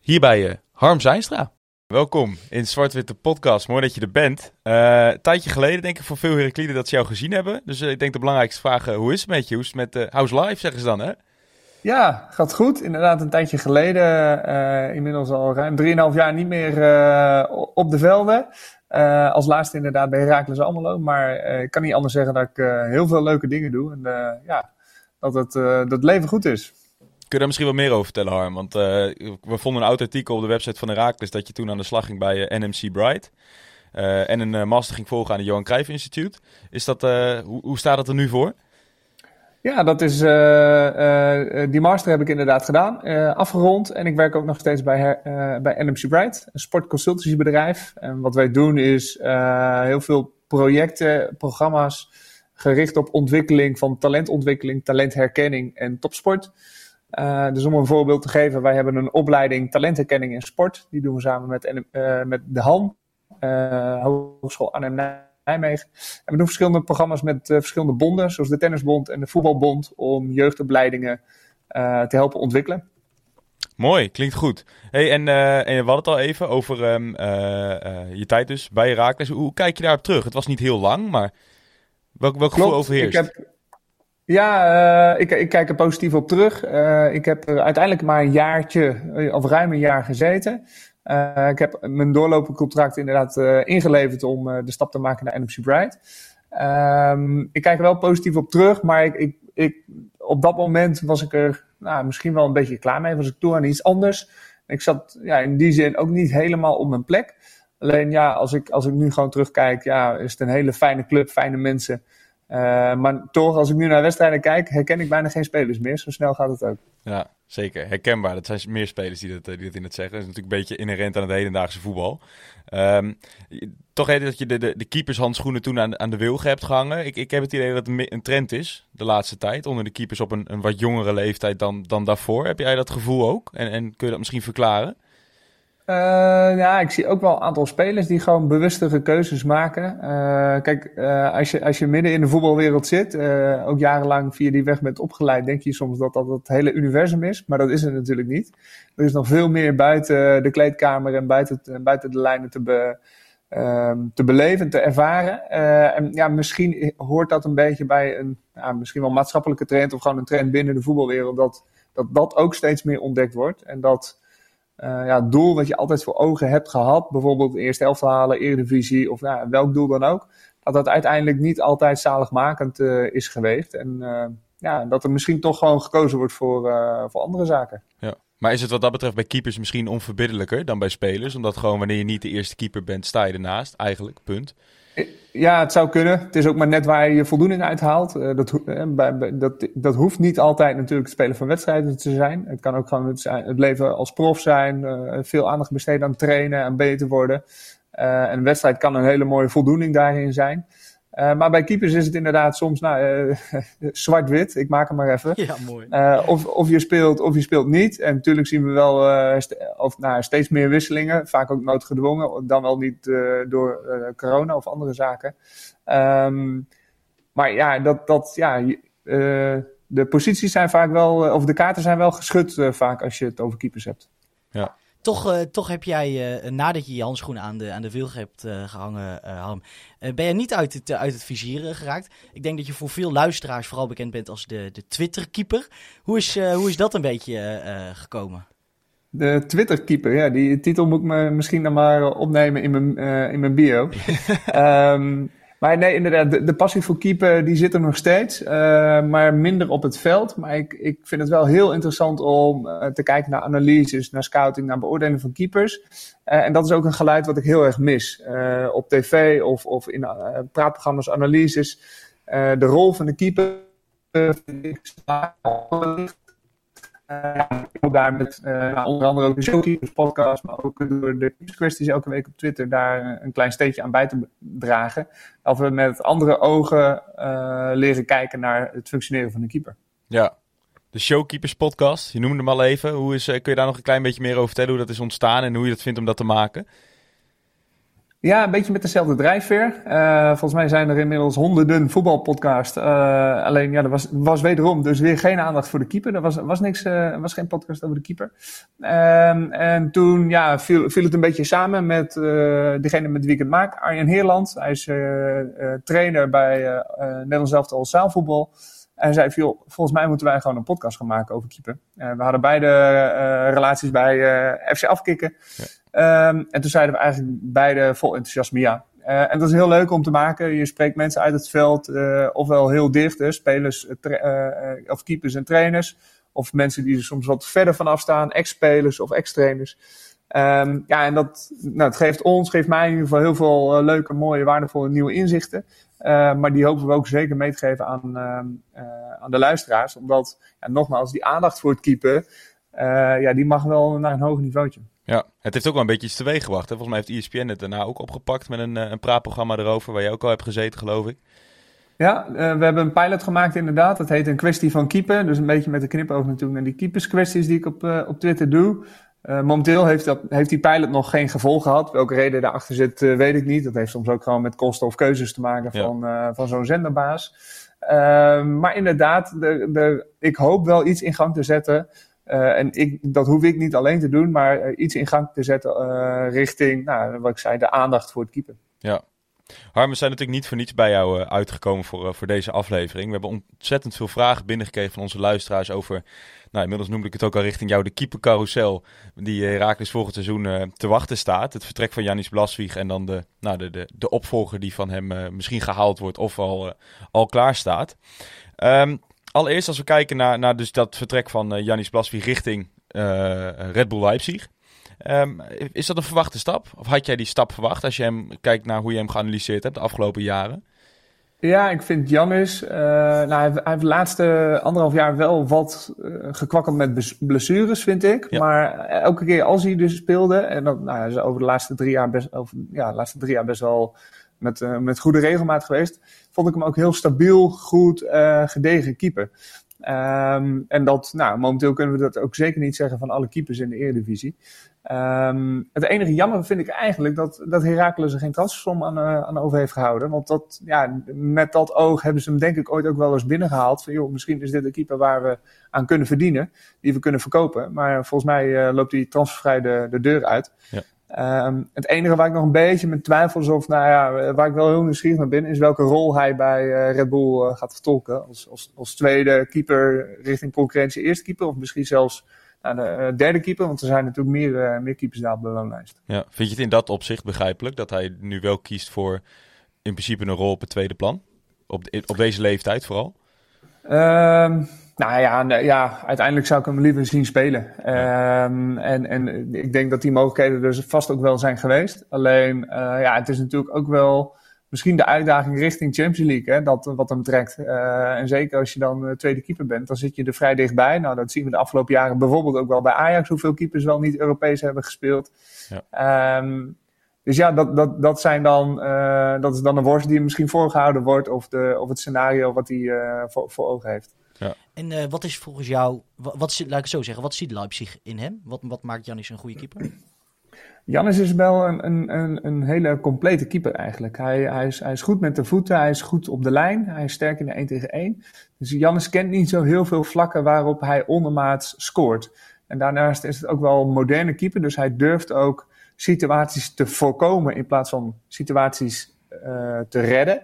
hierbij Harm Zijnstra. Welkom in Zwart-Witte Podcast. Mooi dat je er bent. Eh, een tijdje geleden denk ik voor veel Herakliden dat ze jou gezien hebben. Dus eh, ik denk de belangrijkste vraag, eh, hoe is het met je? Hoe is het met House Live, zeggen ze dan, hè? Ja, gaat goed. Inderdaad, een tijdje geleden, inmiddels al ruim 3,5 jaar niet meer op de velden. Als laatste inderdaad bij Herakles Almelo. Maar ik kan niet anders zeggen dat ik heel veel leuke dingen doe. En ja, dat het, dat leven goed is. Kun je daar misschien wat meer over vertellen, Harm? Want eh, we vonden een oud artikel op de website van Herakles dat je toen aan de slag ging bij eh, NMC Bright. Eh, en een master ging volgen aan het Johan Cruijff Instituut. Is dat, hoe, hoe staat het er nu voor? Ja, dat is, die master heb ik inderdaad gedaan, afgerond. En ik werk ook nog steeds bij, bij NMC Bright, een sportconsultancybedrijf. En wat wij doen is heel veel projecten, programma's gericht op ontwikkeling van talentontwikkeling, talentherkenning en topsport. Eh, dus om een voorbeeld te geven, wij hebben een opleiding talentherkenning in sport. Die doen we samen met, eh, met de HAN, eh, Hogeschool Arnhem-Nijmegen. En we doen verschillende programma's met verschillende bonden, zoals de Tennisbond en de Voetbalbond, om jeugdopleidingen te helpen ontwikkelen. Mooi, klinkt goed. Hey, en, en we hadden het al even over ehm, eh, eh, je tijd dus bij Herakles. Hoe, hoe kijk je daarop terug? Het was niet heel lang, maar welk, welk gevoel overheerst? Ik heb, ja, eh, ik, ik kijk er positief op terug. Eh, ik heb er uiteindelijk maar een jaartje, eh, of ruim een jaar gezeten. Ik heb mijn doorlopend contract inderdaad ingeleverd om de stap te maken naar NMC Bright. Ehm, ik kijk er wel positief op terug, maar ik, ik, ik, op dat moment was ik er nou, misschien wel een beetje klaar mee. Was ik toe aan iets anders. Ik zat ja, in die zin ook niet helemaal op mijn plek. Alleen ja, als ik, als ik nu gewoon terugkijk, ja, is het een hele fijne club, fijne mensen. Eh, maar toch, als ik nu naar wedstrijden kijk, herken ik bijna geen spelers meer. Zo snel gaat het ook. Ja, zeker. Herkenbaar. Dat zijn meer spelers die dat, eh, die in het zeggen. Dat is natuurlijk een beetje inherent aan het hedendaagse voetbal. Ehm, toch hè, dat je de, de, de keepershandschoenen toen aan, aan de wilgen hebt gehangen. Ik, ik heb het idee dat het een trend is de laatste tijd. Onder de keepers op een, een wat jongere leeftijd dan, dan daarvoor. Heb jij dat gevoel ook? En, en kun je dat misschien verklaren? Uh, ja, ik zie ook wel een aantal spelers die gewoon bewustere keuzes maken. Uh, kijk, uh, als, je, als je midden in de voetbalwereld zit, ook jarenlang via die weg bent opgeleid, denk je soms dat dat het hele universum is. Maar dat is het natuurlijk niet. Er is nog veel meer buiten de kleedkamer en buiten, buiten de lijnen te, be, ehm, te beleven, te ervaren. en ja, misschien hoort dat een beetje bij een misschien wel maatschappelijke trend of gewoon een trend binnen de voetbalwereld. Dat dat, dat ook steeds meer ontdekt wordt. En dat ja, het doel wat je altijd voor ogen hebt gehad, bijvoorbeeld eerste helft halen, Eredivisie of ja, welk doel dan ook, dat dat uiteindelijk niet altijd zaligmakend uh, is geweest. En uh, ja, dat er misschien toch gewoon gekozen wordt voor, voor andere zaken. Ja. Maar is het wat dat betreft bij keepers misschien onverbiddelijker dan bij spelers? Omdat gewoon wanneer je niet de eerste keeper bent, sta je ernaast, eigenlijk, punt. Ja, het zou kunnen. Het is ook maar net waar je voldoening uithaalt. Uh, dat, uh, dat, dat hoeft niet altijd natuurlijk het spelen van wedstrijden te zijn. Het kan ook gewoon het, leven als prof zijn. Uh, veel aandacht besteden aan trainen, en beter worden. en een wedstrijd kan een hele mooie voldoening daarin zijn. Uh, maar bij keepers is het inderdaad soms nou, uh, zwart-wit. Ik maak hem maar even. Ja, mooi. Uh, of, of je speelt of je speelt niet. En natuurlijk zien we wel st of, nou, steeds meer wisselingen. Vaak ook noodgedwongen. Dan wel niet door corona of andere zaken. Um, maar ja, dat, dat, ja de posities zijn vaak wel, of de kaarten zijn wel geschud vaak als je het over keepers hebt. Ja. Toch, uh, toch heb jij, uh, nadat je je handschoen aan de, aan de wilg hebt uh, gehangen, Harm, ben je niet uit het, uit het vizier geraakt. Ik denk dat je voor veel luisteraars vooral bekend bent als de, de Twitter-keeper. Hoe is, hoe is dat een beetje gekomen? De Twitter-keeper, ja, die titel moet ik me misschien dan maar opnemen in mijn, in mijn bio. um, Maar nee, inderdaad, de, passie voor keeper die zit er nog steeds, uh, maar minder op het veld. Maar ik, ik vind het wel heel interessant om uh, te kijken naar analyses, naar scouting, naar beoordeling van keepers. Uh, en dat is ook een geluid wat ik heel erg mis. op tv of, of in praatprogramma's, analyses. de rol van de keeper vind moet daar met uh, onder andere ook de Showkeepers podcast, maar ook door de kwesties elke week op Twitter daar een klein steentje aan bij te dragen. Dat we met andere ogen uh, leren kijken naar het functioneren van de keeper. Ja, de Showkeepers podcast, je noemde hem al even. Hoe is, kun je daar nog een klein beetje meer over vertellen hoe dat is ontstaan en hoe je dat vindt om dat te maken? Ja, een beetje met dezelfde drijfveer. Uh, volgens mij zijn er inmiddels honderden voetbalpodcasts. Uh, alleen, ja, er was, was wederom dus weer geen aandacht voor de keeper. Er was, was, niks, uh, was geen podcast over de keeper. Um, en toen ja, viel, viel het een beetje samen met degene met wie ik het maak, Arjen Heerland. Hij is trainer bij Nederlands Elftal Zaalvoetbal. En zei, volgens mij moeten wij gewoon een podcast gaan maken over keeper. we hadden beide relaties bij FC Afkikken. Ja. Um, en toen zeiden we eigenlijk beide vol enthousiasme ja. Uh, en dat is heel leuk om te maken. Je spreekt mensen uit het veld, uh, ofwel heel dicht, spelers uh, of keepers en trainers. Of mensen die er soms wat verder vanaf staan, ex-spelers of ex-trainers. Um, ja, en dat nou, het geeft ons, geeft mij in ieder geval heel veel leuke, mooie, waardevolle nieuwe inzichten. maar die hopen we ook zeker mee te geven aan, aan de luisteraars. Omdat, ja, nogmaals, die aandacht voor het keeper, ja, die mag wel naar een hoger niveautje. Ja, het heeft ook wel een beetje iets teweeg gebracht. Hè? Volgens mij heeft ESPN het daarna ook opgepakt met een, eh, een praatprogramma erover, waar je ook al hebt gezeten, geloof ik. Ja, uh, we hebben een pilot gemaakt inderdaad. Dat heet een kwestie van keeper. Dus een beetje met de knipoog natuurlijk naar die keeperskwesties die ik op, uh, op Twitter doe. Uh, momenteel heeft, dat, heeft die pilot nog geen gevolg gehad. Welke reden daarachter zit, weet ik niet. Dat heeft soms ook gewoon met kosten of keuzes te maken van, ja. van zo'n zenderbaas. Ehm, maar inderdaad, de, de, ik hoop wel iets in gang te zetten uh, en ik, dat hoef ik niet alleen te doen, maar uh, iets in gang te zetten uh, richting, nou, wat ik zei, de aandacht voor het keeper. Ja. Harm, we zijn natuurlijk niet voor niets bij jou uitgekomen voor, voor deze aflevering. We hebben ontzettend veel vragen binnengekregen van onze luisteraars over, nou, inmiddels noemde ik het ook al richting jou, de keepercarousel die Herakles volgend seizoen te wachten staat. Het vertrek van Janis Blaswieg en dan de, nou, de, de, de opvolger die van hem misschien gehaald wordt of al, al klaar staat. Um, allereerst als we kijken naar, naar dus dat vertrek van uh, Janis Blasby richting uh, Red Bull Leipzig. Um, is dat een verwachte stap? Of had jij die stap verwacht als je hem kijkt naar hoe je hem geanalyseerd hebt de afgelopen jaren? Ja, ik vind Janis, uh, nou, hij, heeft de laatste anderhalf jaar wel wat uh, gekwakkeld met blessures, vind ik. Ja. Maar elke keer als hij dus speelde, en dat nou, is over de laatste drie jaar best, over, ja, de laatste drie jaar best wel met, uh, met goede regelmaat geweest. Vond ik hem ook heel stabiel, goed, uh, gedegen keeper. Ehm, en dat, nou, momenteel kunnen we dat ook zeker niet zeggen van alle keepers in de Eredivisie. Ehm, het enige jammer vind ik eigenlijk dat, dat Heracles er geen transfersom aan, eh, aan over heeft gehouden. Want dat, ja, met dat oog hebben ze hem denk ik ooit ook wel eens binnengehaald. Van joh, misschien is dit een keeper waar we aan kunnen verdienen, die we kunnen verkopen. Maar volgens mij eh, loopt die transfervrij de, de deur uit. Ja. Ehm, het enige waar ik nog een beetje met twijfel is of, nou ja, waar ik wel heel nieuwsgierig naar ben, is welke rol hij bij uh, Red Bull uh, gaat vertolken. Als, als, als tweede keeper richting concurrentie eerste keeper, of misschien zelfs nou, de uh, derde keeper, want er zijn natuurlijk meer, meer keepers daar op de loonlijst. Ja, vind je het in dat opzicht begrijpelijk dat hij nu wel kiest voor in principe een rol op het tweede plan? Op, de, op deze leeftijd vooral? Um, nou ja, ja, uiteindelijk zou ik hem liever zien spelen. Um, en, en ik denk dat die mogelijkheden er vast ook wel zijn geweest. Alleen, uh, ja, het is natuurlijk ook wel misschien de uitdaging richting Champions League, hè, dat, wat hem trekt. Uh, en zeker als je dan tweede keeper bent, dan zit je er vrij dichtbij. Nou, dat zien we de afgelopen jaren bijvoorbeeld ook wel bij Ajax, hoeveel keepers wel niet Europees hebben gespeeld. Ja. Um, dus ja, dat, dat, dat, zijn dan, uh, dat is dan een worst die misschien voorgehouden wordt, of, de, of het scenario wat hij voor, voor ogen heeft. Ja. En uh, wat is volgens jou, wat, wat, laat ik het zo zeggen, wat ziet Leipzig in hem? Wat, wat maakt Janis een goede keeper? Janis is wel een, een, een, een, hele complete keeper eigenlijk. Hij, hij, is, hij is goed met de voeten, hij is goed op de lijn, hij is sterk in de 1 tegen 1. Dus Janis kent niet zo heel veel vlakken waarop hij ondermaats scoort. En daarnaast is het ook wel een moderne keeper, dus hij durft ook situaties te voorkomen in plaats van situaties uh, te redden.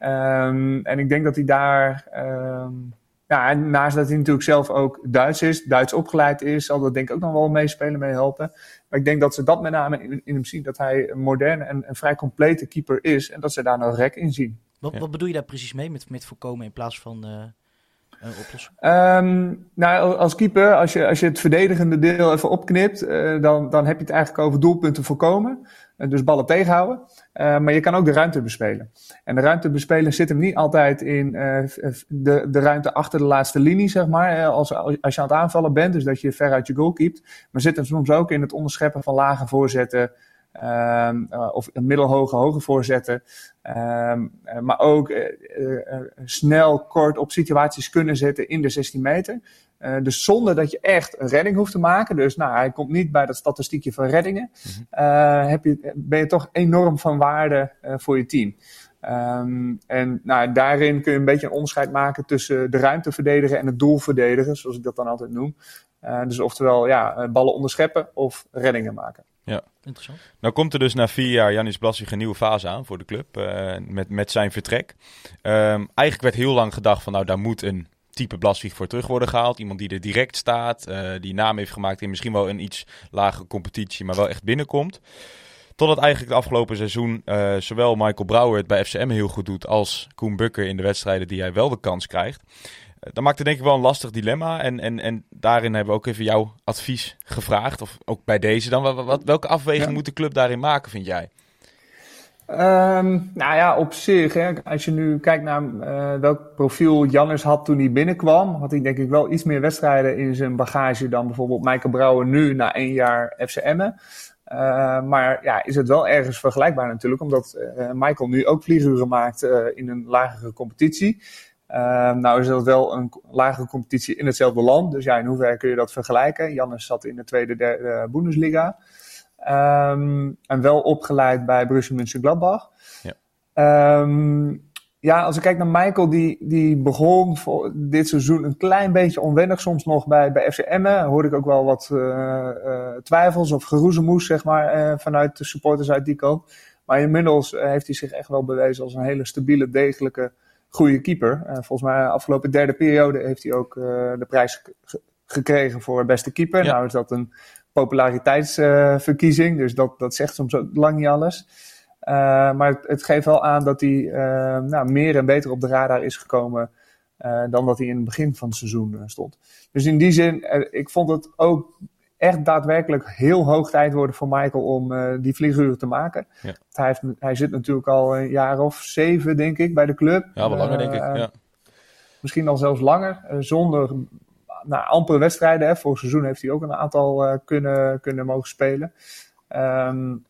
Um, en ik denk dat hij daar... Um, ja, en naast dat hij natuurlijk zelf ook Duits is, Duits opgeleid is, zal dat denk ik ook nog wel meespelen, mee helpen. Maar ik denk dat ze dat met name in, in hem zien, dat hij een moderne en een vrij complete keeper is en dat ze daar nog rek in zien. Wat, ja. wat bedoel je daar precies mee met, met voorkomen in plaats van uh, uh, oplossen? Um, nou, als keeper, als je, als je het verdedigende deel even opknipt, uh, dan, dan heb je het eigenlijk over doelpunten voorkomen. Dus ballen tegenhouden. Uh, maar je kan ook de ruimte bespelen. En de ruimte bespelen zit hem niet altijd in uh, de, de ruimte achter de laatste linie, zeg maar. Als, als je aan het aanvallen bent, dus dat je ver uit je goal keept. Maar zit hem soms ook in het onderscheppen van lage voorzetten. Um, of middelhoge, hoge voorzetten. Um, maar ook snel, kort op situaties kunnen zetten in de 16 meter. Uh, dus zonder dat je echt een redding hoeft te maken. Dus nou, hij komt niet bij dat statistiekje van reddingen. Uh, heb je, ben je toch enorm van waarde uh, voor je team. Um, en nou, daarin kun je een beetje een onderscheid maken tussen de ruimte verdedigen en het doel verdedigen, zoals ik dat dan altijd noem. dus oftewel, ja, ballen onderscheppen of reddingen maken. Interessant. Nou komt er dus na vier jaar Janis Blaswig een nieuwe fase aan voor de club, met, met zijn vertrek. Um, eigenlijk werd heel lang gedacht van, nou, daar moet een type Blaswig voor terug worden gehaald. Iemand die er direct staat, uh, die naam heeft gemaakt in misschien wel een iets lagere competitie, maar wel echt binnenkomt. Totdat eigenlijk het afgelopen seizoen uh, zowel Michael Brouwer het bij FCM heel goed doet als Koen Bukker in de wedstrijden die hij wel de kans krijgt. Dat maakt het denk ik wel een lastig dilemma. En, en, en daarin hebben we ook even jouw advies gevraagd. Of ook bij deze dan. Wat, wat, welke afweging ja. moet de club daarin maken, vind jij? Um, nou ja, op zich, hè, als je nu kijkt naar uh, welk profiel Jannes had toen hij binnenkwam, had hij denk ik wel iets meer wedstrijden in zijn bagage dan bijvoorbeeld Michael Brouwer nu na één jaar FCM'en. Uh, maar ja, is het wel ergens vergelijkbaar natuurlijk, omdat uh, Michael nu ook vlieguren maakt in een lagere competitie. Uh, nou is dat wel een lagere competitie in hetzelfde land, dus ja, in hoeverre kun je dat vergelijken? Jannes zat in de tweede derde Bundesliga. Um, en wel opgeleid bij Borussia Mönchengladbach. Ja. Um, ja, als ik kijk naar Michael, die, die begon voor dit seizoen een klein beetje onwennig soms nog bij, bij FC Emmen. Hoorde ik ook wel wat uh, uh, twijfels of geroezemoes, zeg maar, uh, vanuit de supporters uit die kant. Maar inmiddels heeft hij zich echt wel bewezen als een hele stabiele, degelijke, goede keeper. volgens mij de afgelopen derde periode heeft hij ook de prijs gekregen voor beste keeper. Ja. Nou is dat een populariteitsverkiezing. Dus dat, dat zegt soms ook lang niet alles. Uh, maar het, het, geeft wel aan dat hij uh, nou, meer en beter op de radar is gekomen dan dat hij in het begin van het seizoen stond. Dus in die zin, ik vond het ook echt daadwerkelijk heel hoog tijd worden voor Michael om die vlieguren te maken. Ja. Hij, heeft, hij zit natuurlijk al een jaar of zeven, denk ik, bij de club. Ja, wel langer, denk ik. Ja. Misschien al zelfs langer, zonder nou, amper wedstrijden. Hè. Vorig seizoen heeft hij ook een aantal kunnen, kunnen mogen spelen. Um,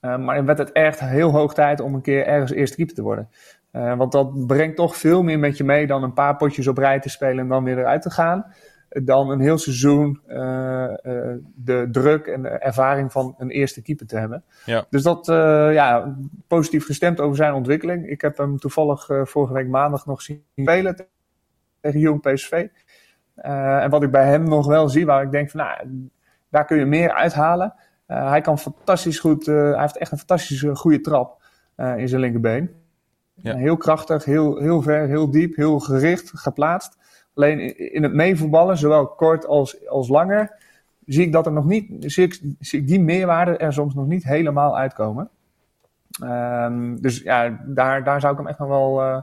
maar werd het echt heel hoog tijd om een keer ergens eerste keeper te worden. Want dat brengt toch veel meer met je mee dan een paar potjes op rij te spelen en dan weer eruit te gaan. Dan een heel seizoen uh, uh, de druk en de ervaring van een eerste keeper te hebben. Ja. Dus dat, ja, positief gestemd over zijn ontwikkeling. Ik heb hem toevallig vorige week maandag nog zien spelen tegen Jong PSV. en wat ik bij hem nog wel zie, waar ik denk van, nou, daar kun je meer uithalen. hij kan fantastisch goed, hij heeft echt een fantastische goede trap in zijn linkerbeen. Ja. Heel krachtig, heel, heel ver, heel diep, heel gericht geplaatst. Alleen in het meevoetballen, zowel kort als, als langer, zie ik dat er nog niet, zie ik, zie ik die meerwaarde er soms nog niet helemaal uitkomen. Um, dus ja, daar, daar zou ik hem echt nog wel uh,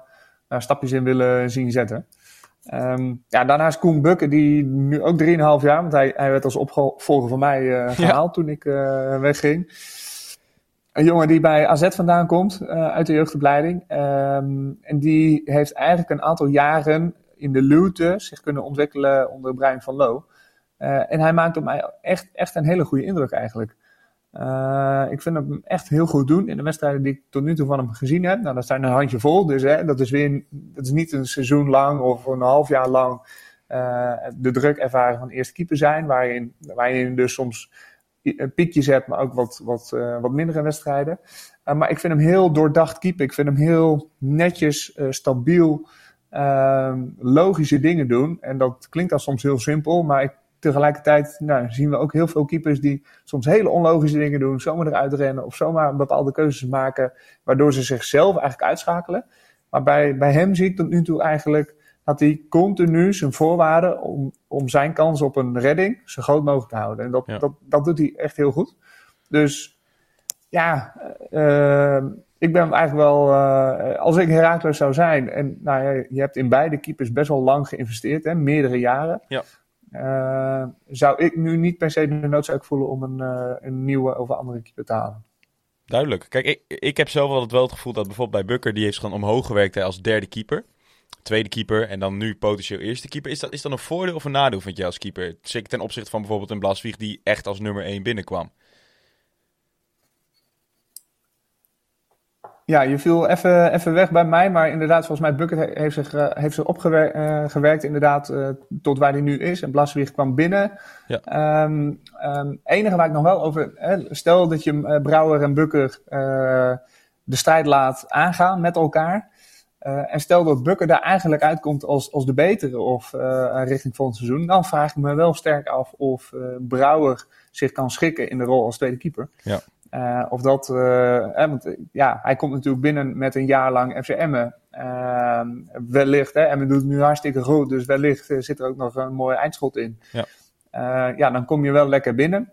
stapjes in willen zien zetten. Um, ja, daarnaast Koen Bukke, die nu ook 3,5 jaar, want hij, hij werd als opvolger van mij uh, gehaald ja. toen ik uh, wegging. Een jongen die bij AZ vandaan komt, uit de jeugdopleiding. Um, en die heeft eigenlijk een aantal jaren in de luwte zich kunnen ontwikkelen onder Brian van Loo. Uh, en hij maakt op mij echt, echt een hele goede indruk eigenlijk. Uh, ik vind hem echt heel goed doen in de wedstrijden die ik tot nu toe van hem gezien heb. Nou, dat zijn een handje vol, dus hè, dat is weer dat is niet een seizoen lang of een half jaar lang uh, de druk ervaren van eerste keeper zijn, waarin, waarin dus soms piekjes hebt, maar ook wat, wat, wat mindere wedstrijden. maar ik vind hem heel doordacht keeper. Ik vind hem heel netjes, stabiel. Uh, logische dingen doen. En dat klinkt dan soms heel simpel, maar ik, tegelijkertijd nou, zien we ook heel veel keepers die soms hele onlogische dingen doen, zomaar eruit rennen of zomaar bepaalde keuzes maken, waardoor ze zichzelf eigenlijk uitschakelen. Maar bij, bij hem zie ik tot nu toe eigenlijk dat hij continu zijn voorwaarden om, om zijn kans op een redding zo groot mogelijk te houden. En dat, Ja. dat, dat doet hij echt heel goed. Dus ja, eh, ik ben eigenlijk wel, eh, als ik Herakles zou zijn, en nou ja, je hebt in beide keepers best wel lang geïnvesteerd, hè, meerdere jaren. Ja. Eh, zou ik nu niet per se de noodzaak voelen om een, eh, een nieuwe of een andere keeper te halen. Duidelijk. Kijk, ik, ik heb zelf altijd wel het gevoel dat bijvoorbeeld bij Bukker, die heeft gewoon omhoog gewerkt hè, als derde keeper. Tweede keeper en dan nu potentieel eerste keeper. Is dat, is dat een voordeel of een nadeel, vind jij als keeper? Zeker ten opzichte van bijvoorbeeld een Blaswieg die echt als nummer 1 binnenkwam. Ja, je viel even, even weg bij mij, maar inderdaad, volgens mij Bucket he- heeft zich, eh, heeft zich opgewerkt inderdaad eh, tot waar hij nu is. En Blaswieg kwam binnen. Ja. Ehm, ehm, enige waar ik nog wel over, hè, stel dat je eh, Brouwer en Bukker eh, de strijd laat aangaan met elkaar. Eh, en stel dat Bukker daar eigenlijk uitkomt als, als de betere of eh, richting volgend seizoen, dan vraag ik me wel sterk af of eh, Brouwer zich kan schikken in de rol als tweede keeper. Ja. Eh, of dat, eh, want eh, ja, hij komt natuurlijk binnen met een jaar lang FC Emmen. Ehm, wellicht, hè, Emmen doet het nu hartstikke goed, dus wellicht eh, zit er ook nog een mooi eindschot in. Ja. Eh, ja, dan kom je wel lekker binnen.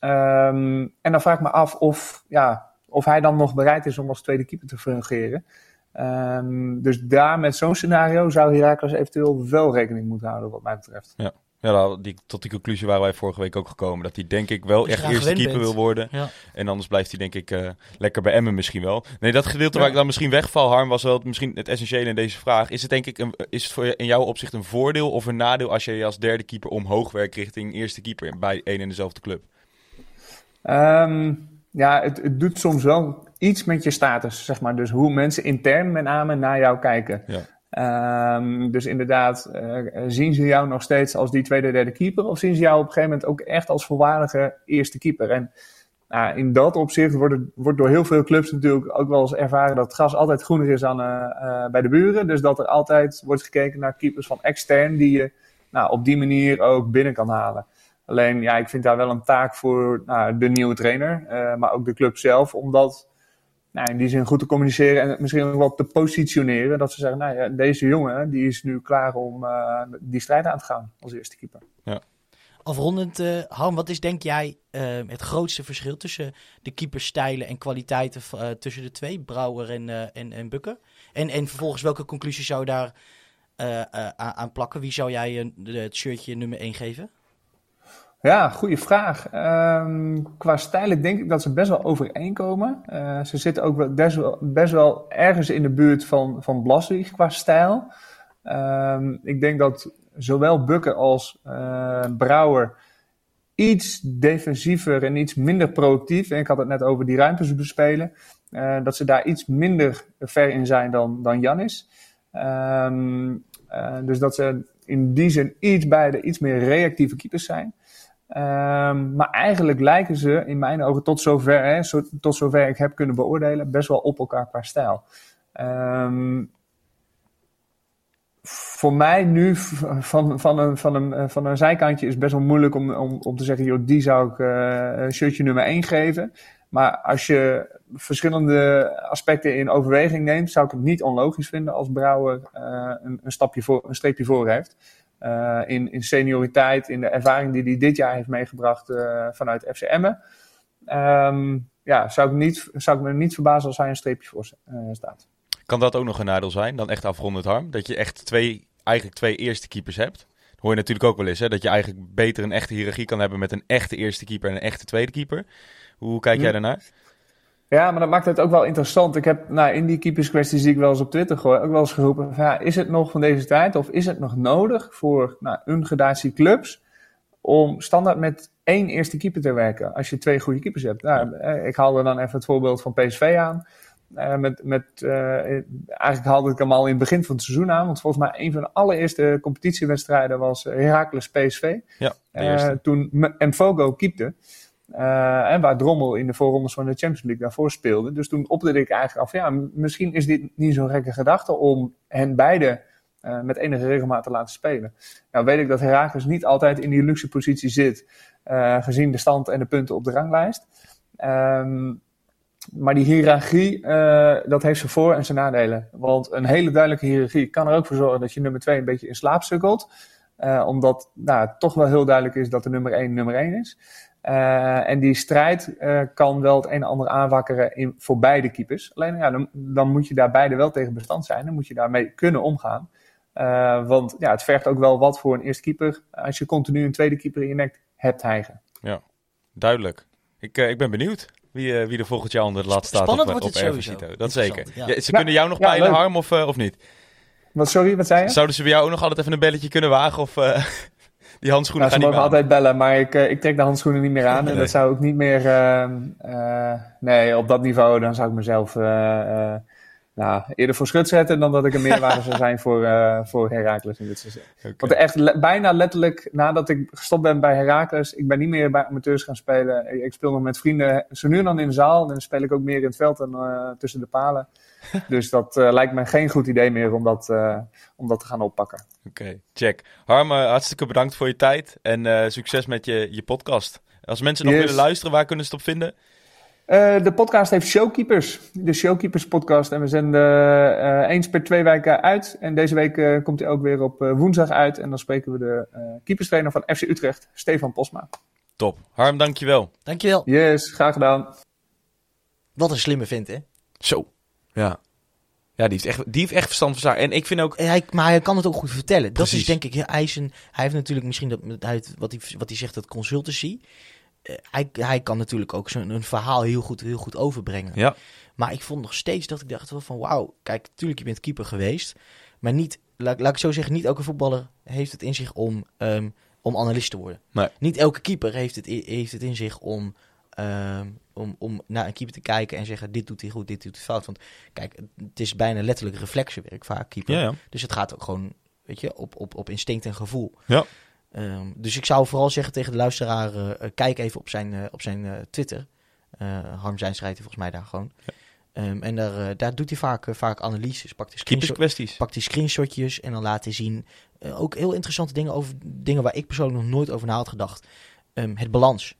Ehm, en dan vraag ik me af of, ja, of hij dan nog bereid is om als tweede keeper te fungeren. Ehm, dus daar met zo'n scenario zou Herakles eventueel wel rekening moeten houden, wat mij betreft. Ja, nou, die, tot die conclusie waren wij vorige week ook gekomen. Dat hij denk ik wel echt eerste keeper bent. wil worden. Ja. En anders blijft hij denk ik eh, lekker bij Emmen misschien wel. Nee, dat gedeelte Ja. waar ik dan misschien wegval, Harm, was wel het- misschien het essentiële in deze vraag. Is het denk ik een, is het voor je, in jouw opzicht een voordeel of een nadeel als je je als derde keeper omhoog werkt richting eerste keeper bij één en dezelfde club? Ehm, ja, het, het doet soms wel iets met je status, zeg maar. Dus hoe mensen intern met name naar jou kijken. Ja. Ehm, dus inderdaad, eh, zien ze jou nog steeds als die tweede, derde keeper? Of zien ze jou op een gegeven moment ook echt als volwaardige eerste keeper? En nou, in dat opzicht wordt, wordt door heel veel clubs natuurlijk ook wel eens ervaren dat gras altijd groener is aan, eh, eh, bij de buren. Dus dat er altijd wordt gekeken naar keepers van extern die je nou, op die manier ook binnen kan halen. Alleen, ja, ik vind daar wel een taak voor nou, de nieuwe trainer, maar ook de club zelf, om dat nou, in die zin goed te communiceren en het misschien ook wel te positioneren. Dat ze zeggen, nou ja, deze jongen die is nu klaar om eh, die strijd aan te gaan als eerste keeper. Afrondend, eh Harm, wat is denk jij eh, het grootste verschil tussen de keeperstijlen en kwaliteiten tussen de twee, Brouwer en, eh en, en Bukker? En, en vervolgens, welke conclusie zou je daar eh, eh, aan, plakken? Wie zou jij het shirtje nummer 1 geven? Ja, goede vraag. Ehm, qua stijlen denk ik dat ze best wel overeenkomen. Eh, ze zitten ook wel- best wel, best wel ergens in de buurt van, van qua stijl. Ehm, ik denk dat zowel Bukker als eh, Brouwer iets defensiever en iets minder productief. En ik had het net over die ruimtes bespelen. Eh, dat ze daar iets minder ver in zijn dan, dan Janis. Ehm, eh, dus dat ze in die zin iets beide iets meer reactieve keepers zijn. Ehm, maar eigenlijk lijken ze in mijn ogen tot zover, hè, tot zover ik heb kunnen beoordelen, best wel op elkaar qua stijl. Ehm, voor mij nu van, van, een, van, een, van een zijkantje is best wel moeilijk om, om, te zeggen, joh, die zou ik uh, shirtje nummer 1 geven. Maar als je verschillende aspecten in overweging neemt, zou ik het niet onlogisch vinden als Brouwer uh, een, een, stapje voor, een streepje voor heeft. Uh, in, in senioriteit, in de ervaring die hij dit jaar heeft meegebracht uh, vanuit FCM. Um, ja, zou ik, niet, zou ik me niet verbazen als hij een streepje voor staat. Kan dat ook nog een nadeel zijn, dan echt afrondend harm? Dat je echt twee, eigenlijk twee eerste keepers hebt? Dat hoor je natuurlijk ook wel eens, hè? dat je eigenlijk beter een echte hiërarchie kan hebben met een echte eerste keeper en een echte tweede keeper. Hoe kijk jij daarnaar? Ja, maar dat maakt het ook wel interessant. Ik heb nou, in die keeperskwesties die ik wel eens op Twitter gooi, ook wel eens geroepen: van, ja, is het nog van deze tijd of is het nog nodig voor nou, een gradatie clubs om standaard met één eerste keeper te werken als je twee goede keepers hebt? Nou, ik haalde dan even het voorbeeld van PSV aan. Uh, met, met, uh, eigenlijk haalde ik hem al in het begin van het seizoen aan. Want volgens mij een van de allereerste competitiewedstrijden was Heracles PSV. Ja, uh, toen Mfogo keepte. Uh, en waar Drommel in de voorrondes van de Champions League daarvoor speelde. Dus toen opderde ik eigenlijk af, ja, misschien is dit niet zo'n gekke gedachte om hen beide uh, met enige regelmaat te laten spelen. Nou weet ik dat Herakles niet altijd in die luxe positie zit, uh, gezien de stand en de punten op de ranglijst. Um, maar die hiërarchie, dat heeft zijn voor- en zijn nadelen. Want een hele duidelijke hiërarchie kan er ook voor zorgen dat je nummer 2 een beetje in slaap sukkelt. omdat nou, toch wel heel duidelijk is dat de nummer 1 nummer 1 is. Uh, en die strijd uh, kan wel het een en ander aanwakkeren in, voor beide keepers. Alleen ja, dan, dan, moet je daar beide wel tegen bestand zijn. Dan moet je daarmee kunnen omgaan. Uh, want ja, het vergt ook wel wat voor een eerste keeper als je continu een tweede keeper in je nek hebt hijgen. Ja, duidelijk. Ik, ik ben benieuwd wie, wie er volgend jaar onder het laatste staat Spannend op, wordt op het sowieso. Dat zeker. Ja. Ja, ze kunnen jou nog leuk. Harm, of, of niet? Wat, sorry, wat zei je? Zouden ze bij jou ook nog altijd even een belletje kunnen wagen? Of die handschoenen Nou, gaan niet meer altijd bellen, maar ik, uh, ik trek de handschoenen niet meer aan. Nee. En dat zou ook niet meer. Uh, uh, nee, op dat niveau dan zou ik mezelf nou, eerder voor schut zetten dan dat ik een meerwaarde zou zijn voor, voor Herakles in dit seizoen. Okay. Want echt le bijna letterlijk nadat ik gestopt ben bij Herakles, ik ben niet meer bij amateurs gaan spelen. Ik speel nog met vrienden, zo nu en dan in de zaal. En dan speel ik ook meer in het veld dan tussen de palen. dus dat lijkt me geen goed idee meer om dat, om dat te gaan oppakken. Oké, okay, check. Harm, uh, hartstikke bedankt voor je tijd en uh, succes met je, je podcast. Als mensen nog Yes. willen luisteren, waar kunnen ze het op vinden? Uh, de podcast heeft Showkeepers, de Showkeepers podcast. En we zenden uh, eens per twee weken uit. En deze week uh, komt hij ook weer op woensdag uit. En dan spreken we de keeperstrainer van FC Utrecht, Stefan Posma. Top. Harm, dankjewel. Dankjewel. Yes, graag gedaan. Wat een slimme vent, hè? Zo, ja. Ja, die heeft echt, die heeft echt verstand van zaken. En ik vind ook... Hij, maar hij kan het ook goed vertellen. Precies. Dat is denk ik, hij, is een, hij heeft natuurlijk misschien, dat, hij, heeft- wat, hij, wat hij zegt, dat consultancy. Eh, hij, hij kan natuurlijk ook zo'n een verhaal heel goed, heel goed overbrengen. Ja, Maar ik vond nog steeds dat ik dacht wel van wauw, kijk, natuurlijk je bent keeper geweest. Maar niet, laat, laat ik zo zeggen, niet elke voetballer heeft het in zich om, ehm, om analist te worden. Nee. Niet elke keeper heeft het, heeft het in zich om, ehm, om, om naar een keeper te kijken en zeggen dit doet hij goed, dit doet hij fout. Want kijk, het is bijna letterlijk reflexenwerk vaak, keeper. ja, ja. Dus het gaat ook gewoon, weet je, op, op, op instinct en gevoel. Ja. Ehm, dus ik zou vooral zeggen tegen de luisteraar, eh, eh, kijk even op zijn, eh, op zijn Twitter. Harm zijn schrijft hij volgens mij daar gewoon. Ehm, en daar, daar doet hij vaak, vaak analyses. Pakt hij, screenshot, pakt hij screenshotjes en dan laat hij zien. ook heel interessante dingen over dingen waar ik persoonlijk nog nooit over na had gedacht. Het balans.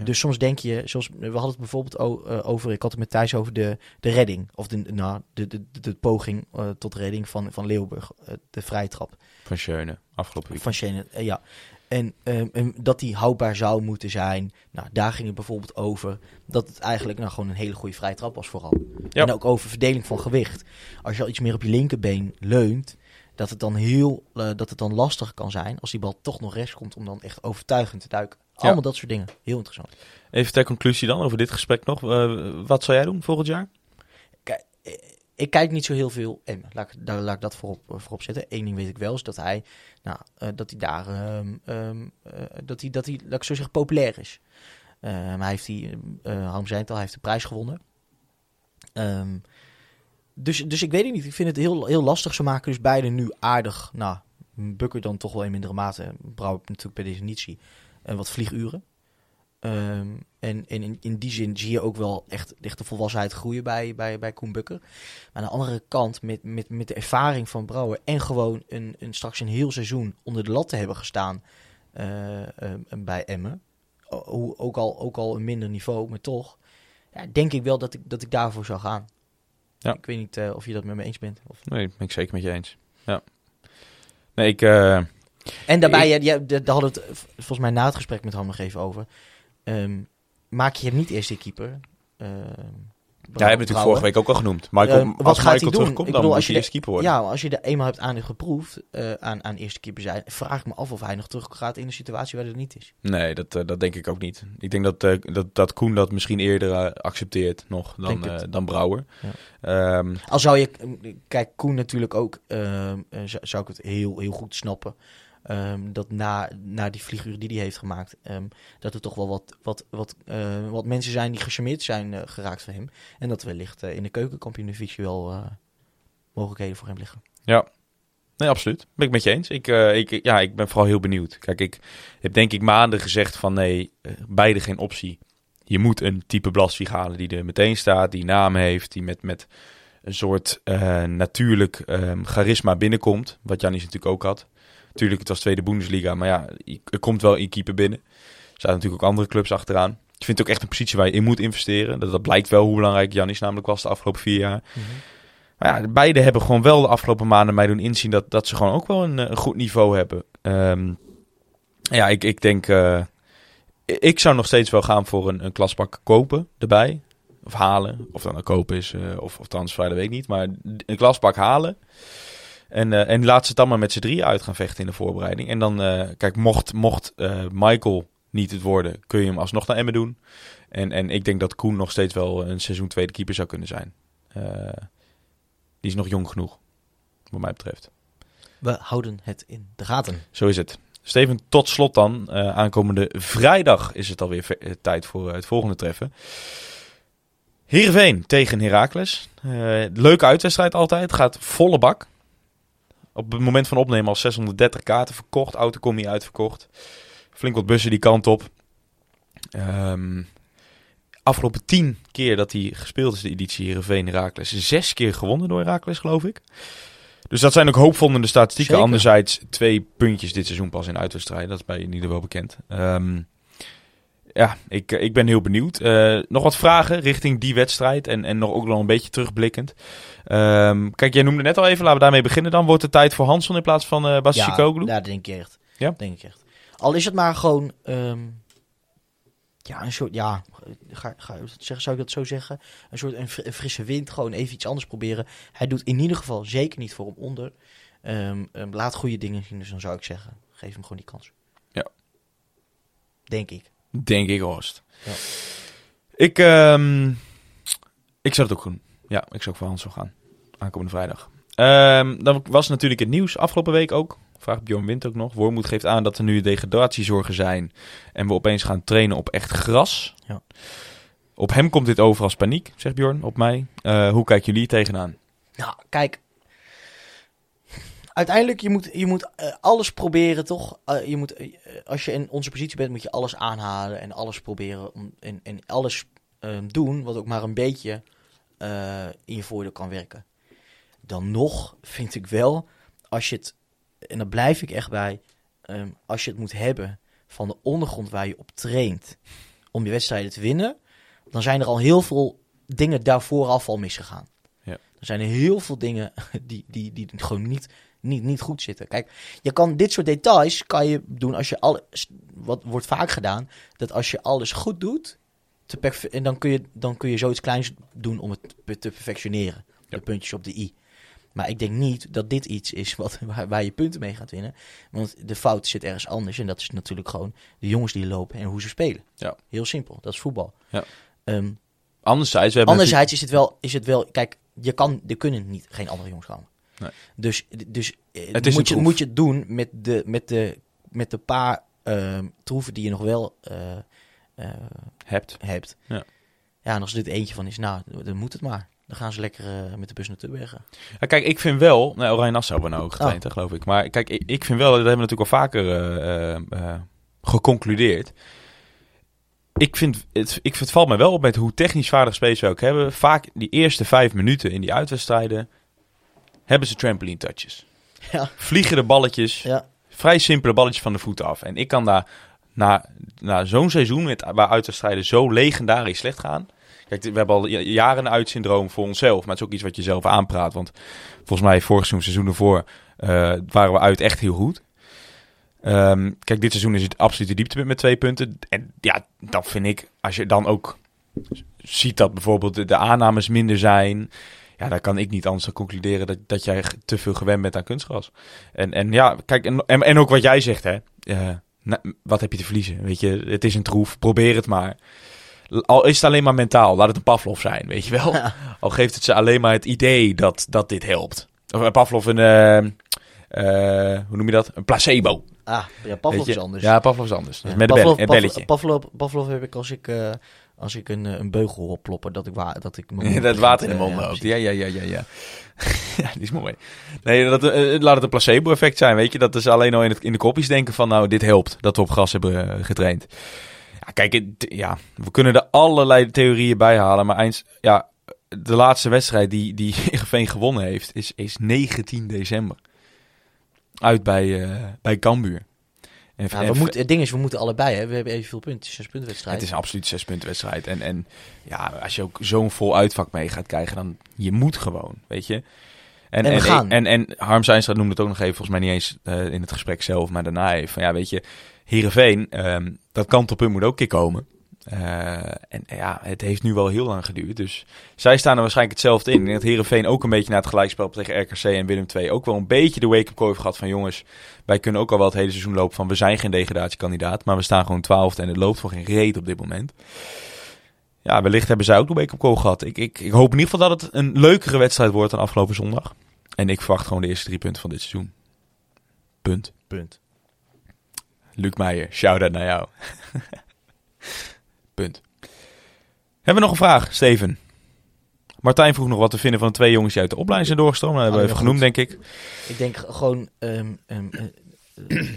Ja. Dus soms denk je, zoals we hadden het bijvoorbeeld eh, over, ik had het met Thijs over de, de redding. Of de, nou, de, de, de, de poging eh, tot redding van, van Leeuwburg. eh, de vrijtrap Van Schöne, afgelopen week. van eh, ja. En, ehm, en dat die houdbaar zou moeten zijn. Nou, daar ging het bijvoorbeeld over. Dat het eigenlijk nou, gewoon een hele goede vrije trap was vooral. Ja. En ook over verdeling van gewicht. Als je al iets meer op je linkerbeen leunt. Dat het dan heel dat het dan lastig kan zijn. Als die bal toch nog rechts komt. Om dan echt overtuigend te duiken. Allemaal dat soort dingen. Heel interessant. Even ter conclusie dan, over dit gesprek nog. Eh, wat zou jij doen volgend jaar? Kijk, eh, ik kijk niet zo heel veel Emmen. Laat, ik- daar, laat ik dat voorop, eh, voorop zetten. Eén ding weet ik wel, is dat hij, nou, dat hij daar, ehm, ehm, eh, dat hij, dat hij, laat ik zo zeggen, populair is. Ehm, hij heeft die, eh Harm hij heeft de prijs gewonnen. Dus, dus ik weet het niet. Ik vind het heel, heel lastig. Ze maken dus beide nu aardig. Nou, Bukker dan toch wel in mindere mate. Brouw natuurlijk per definitie. En wat vlieguren. Ehm, en en in, in die zin zie je ook wel echt, echt de volwassenheid groeien bij, bij, bij Koen Bukker. Maar aan de andere kant, met, met, met de ervaring van Brouwer en gewoon een, een, straks een heel seizoen onder de lat te hebben gestaan eh, ehm, bij Emmen. O- ook, al, ook al een minder niveau, maar toch. Ja, denk ik wel dat ik, dat ik daarvoor zou gaan. Ja. Ik weet niet eh, of je dat met me eens bent. Of... Nee, ben ik zeker met je eens. Ja. Nee, ik... eh, En daarbij, Ik- ja, daar hadden we het volgens mij na het gesprek met Han nog even over. Ehm, maak je hem niet eerst de keeper? Ehm, ja, hebben natuurlijk vorige week ook al genoemd. Michael, Ehm, wat als gaat hij Michael doen? terugkomt, Ik dan bedoel, als hij je eerst keeper worden. Ja, als je er eenmaal hebt aan geproefd eh, aan, aan eerste keeper zijn, vraag ik me af of hij nog terug gaat in een situatie waar het niet is. Nee, dat, eh, dat denk ik ook niet. Ik denk dat, eh, dat, dat Koen dat misschien eerder accepteert nog dan, dan Brouwer. Ja. Al zou je, eh, kijk, Koen natuurlijk ook, zou, zou ik het heel, heel goed snappen. Ehm, dat na, na die vlieguur die hij heeft gemaakt, ehm, dat er toch wel wat, wat, wat, eh, wat mensen zijn die gecharmeerd zijn eh, geraakt van hem. En dat wellicht eh, in de keukenkampioen-divisie wel mogelijkheden voor hem liggen. Nee, absoluut. Ben ik met je eens. Ik, ik, ja, ik ben vooral heel benieuwd. Kijk, ik heb denk ik maanden gezegd van nee, beide geen optie. Je moet een type Blasvig halen die er meteen staat, die naam heeft, die met, met een soort natuurlijk ehm, charisma binnenkomt. Wat Janis natuurlijk ook had. Tuurlijk, het was tweede Bundesliga, maar ja, er komt wel in keeper binnen. Er zaten natuurlijk ook andere clubs achteraan. Ik vind het ook echt een positie waar je in moet investeren. Dat, dat blijkt wel hoe belangrijk Janis namelijk was de afgelopen vier jaar. Maar ja, beide hebben gewoon wel de afgelopen maanden mij doen inzien dat, dat ze gewoon ook wel een, eh, een goed niveau hebben. Ehm, ja, ik, ik denk, eh, ik zou nog steeds wel gaan voor een, een klaspak kopen erbij. Of halen. Of dan een kopen is, eh, of, of transfer, dat weet ik niet. Maar een klaspak halen. En, eh, en laat ze het dan maar met z'n drieën uit gaan vechten in de voorbereiding. En dan, eh, kijk, mocht, mocht eh, Michael niet het worden, kun je hem alsnog naar Emmen doen. En, en ik denk dat Koen nog steeds wel een seizoen tweede keeper zou kunnen zijn. Die is nog jong genoeg, wat mij betreft. We houden het in de gaten. Zo is het. Steven, tot slot dan. aankomende vrijdag is het alweer tijd voor het volgende treffen. Heerenveen tegen Heracles. Leuke uitwedstrijd altijd. Gaat volle bak. Op het moment van opnemen al 630 kaarten verkocht. Autocombi uitverkocht. Flink wat bussen die kant op. Ehm, afgelopen tien keer dat hij gespeeld is, de editie Heerenveen Heracles. Zes keer gewonnen door Heracles, geloof ik. Dus dat zijn ook hoopvondende statistieken. Zeker. Anderzijds twee puntjes dit seizoen pas in uitwedstrijden. Dat is bij in ieder geval bekend. Ehm, ja, ik, ik ben heel benieuwd. Eh, nog wat vragen richting die wedstrijd. En, en nog ook nog een beetje terugblikkend. Ehm, kijk, jij noemde net al even. Laten we daarmee beginnen dan. Wordt het tijd voor Hanson in plaats van eh Bas Ja, Chicoglu? ja, dat denk ik echt. Ja? Denk ik echt. Al is het maar gewoon... ehm, ja, een soort... Ja, ga, ga, zou ik dat zo zeggen? Een soort een, fri- een frisse wind. Gewoon even iets anders proberen. Hij doet in ieder geval zeker niet voor hem onder. Ehm, laat goede dingen zien. Dus dan zou ik zeggen, geef hem gewoon die kans. Ja. Denk ik. Denk ik, Horst. Ja. Ik, ehm, ik zou het ook doen. Ja, ik zou ook voor Hanson gaan. Aankomende vrijdag. Ehm, dan was natuurlijk het nieuws afgelopen week ook. Vraagt Bjorn Wind ook nog. Wormoed geeft aan dat er nu degradatiezorgen zijn. En we opeens gaan trainen op echt gras. Ja. Op hem komt dit over als paniek, zegt Bjorn. Op mij. Eh, hoe kijken jullie tegenaan? Nou, kijk. Uiteindelijk, je moet, je moet eh, alles proberen, toch? Eh, je moet, eh, als je in onze positie bent, moet je alles aanhalen en alles proberen. Om, en, en alles ehm, doen wat ook maar een beetje in je voordeel kan werken. Dan nog vind ik wel, als je het, en daar blijf ik echt bij, ehm, als je het moet hebben van de ondergrond waar je op traint om je wedstrijden te winnen, dan zijn er al heel veel dingen daarvoor al misgegaan. Er zijn heel veel dingen die, die, die gewoon niet, niet, niet goed zitten. Kijk, je kan dit soort details kan je doen als je alles. Wat wordt vaak gedaan, dat als je alles goed doet, te en dan kun, je, dan kun je zoiets kleins doen om het te perfectioneren. Ja. De puntjes op de i. Maar ik denk niet dat dit iets is wat, waar, waar je punten mee gaat winnen. Want de fout zit ergens anders. En dat is natuurlijk gewoon de jongens die lopen en hoe ze spelen. Ja. Heel simpel. Dat is voetbal. Ja. Ehm, Anderzijds, we hebben Anderzijds is het wel, is het wel, kijk, je kan, er kunnen niet geen andere jongens komen. Nee. Dus, dus eh, Het is een moet, je, moet je het doen met de, met de, met de paar ehm, troeven die je nog wel eh, eh, hebt. hebt. Ja. Ja, en als dit eentje van is, nou, dan moet het maar. Dan gaan ze lekker met de bus naar Tubbergen. Ja, kijk, ik vind wel... Nou, Oranje Nassau hebben nou ook getraind, Oh. hè, geloof ik. Maar kijk, ik, ik vind wel... Dat hebben we natuurlijk al vaker geconcludeerd. Ik vind, het, ik het valt me wel op met hoe technisch vaardig spelers we ook hebben. Vaak die eerste vijf minuten in die uitwedstrijden... hebben ze trampoline touches. Ja. Vliegen de balletjes. Ja, Vrij simpele balletjes van de voeten af. En ik kan daar na, na zo'n seizoen... Met, waar uitwedstrijden zo legendarisch slecht gaan... Kijk, we hebben al ja- jaren een uitsyndroom voor onszelf. Maar het is ook iets wat je zelf aanpraat. Want volgens mij vorig seizoen, seizoen ervoor, eh, waren we uit echt heel goed. Ehm, kijk, dit seizoen is het absolute dieptepunt met twee punten. En ja, dan vind ik, als je dan ook ziet dat bijvoorbeeld de aannames minder zijn... Ja, dan kan ik niet anders dan concluderen dat, dat jij te veel gewend bent aan kunstgras. En, en ja, kijk, en, en, en ook wat jij zegt, hè. Eh, nou, wat heb je te verliezen? Weet je, het is een troef, probeer het maar. Al is het alleen maar mentaal, laat het een Pavlov zijn, weet je wel. Al geeft het ze alleen maar het idee dat, dat dit helpt. Of een Pavlov een, eh, eh, hoe noem je dat? Een placebo. ah, ja Pavlov is anders. Ja, Pavlov is anders. Ja. met Pavlov, een belletje. Pavlov, Pavlov heb ik als ik, eh, als ik een, eh, een beugel hoor ploppen, dat ik, wa dat ik dat water in de mond eh, loopt. ja, Ja, ja, ja, ja, ja. die is mooi. Nee, dat, eh, laat het een placebo-effect zijn, weet je. Dat is alleen al in, het, in de kopjes denken van, nou, dit helpt. Dat we op gas hebben eh, getraind. Ja, kijk, het- ja, we kunnen er allerlei theorieën bij halen. Maar eens, ja, de laatste wedstrijd die, die Heerenveen gewonnen heeft, is, is 19 december. Uit bij, eh bij Cambuur. En, Ja, en- we moeten, het ding is, we moeten allebei. Hè. We hebben evenveel punten. Het is een zes-puntenwedstrijd. het is een absoluut zes punten wedstrijd. En, en ja, als je ook zo'n vol uitvak mee gaat krijgen, dan je moet gewoon, weet je. En, En we gaan. En, en Harm Zijnstra noemde het ook nog even, volgens mij niet eens eh, in het gesprek zelf, maar daarna even. Van ja, weet je, Heerenveen, ehm dat kantelpunt moet ook een keer komen. Eh, en ja, het heeft nu wel heel lang geduurd. Dus zij staan er waarschijnlijk hetzelfde in. Denk dat Heerenveen ook een beetje na het gelijkspel tegen RKC en Willem II ook wel een beetje de wake-up call heeft gehad van jongens, wij kunnen ook al wel het hele seizoen lopen van we zijn geen degradatiekandidaat, maar we staan gewoon twaalfde en het loopt voor geen reet op dit moment. Ja, wellicht hebben zij ook de wake-up call gehad. Ik, ik, ik hoop in ieder geval dat het een leukere wedstrijd wordt dan afgelopen zondag. En ik verwacht gewoon de eerste drie punten van dit seizoen. Punt. Punt. Luc Meijer, shout-out naar jou. Punt. Hebben we nog een vraag, Steven? Martijn vroeg nog wat te vinden van de twee jongens die uit de opleiding zijn doorgestroomd. Dat hebben we even Allemaal genoemd, denk ik. Ik denk gewoon, ehm, ehm, eh, eh,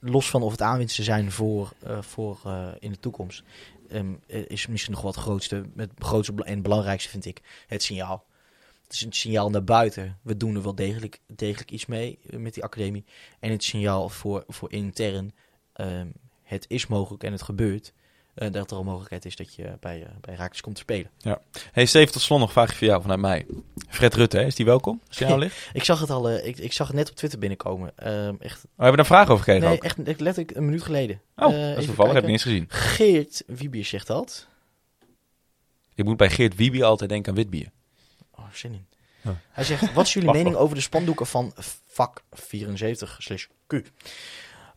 los van of het aanwinsten zijn voor, eh, voor in de toekomst, ehm, eh, is misschien nog wat het grootste, het grootste bela- en belangrijkste vind ik het signaal. Het is een signaal naar buiten. We doen er wel degelijk, degelijk iets mee met die academie. En het signaal voor, voor intern, het is mogelijk en het gebeurt. Eh, dat er een mogelijkheid is dat je bij, eh bij Raakles komt te spelen. Hey Steven, tot slot nog een vraagje voor jou vanuit mij. Fred Rutte, hè, is die welkom? Die nou ligt? Ik zag het al, eh, ik, ik zag het net op Twitter binnenkomen. Ehm, echt, Oh, hebben we daar vragen over gekregen nee, ook? echt, letterlijk een minuut geleden. Oh, dat is toevallig, heb ik niet eens gezien. Geert Wiebier zegt dat. Ik moet bij Geert Wiebe altijd denken aan witbier. Oh, zin in. Ja. Hij zegt, wat is jullie mening over de spandoeken van vak 74-Q?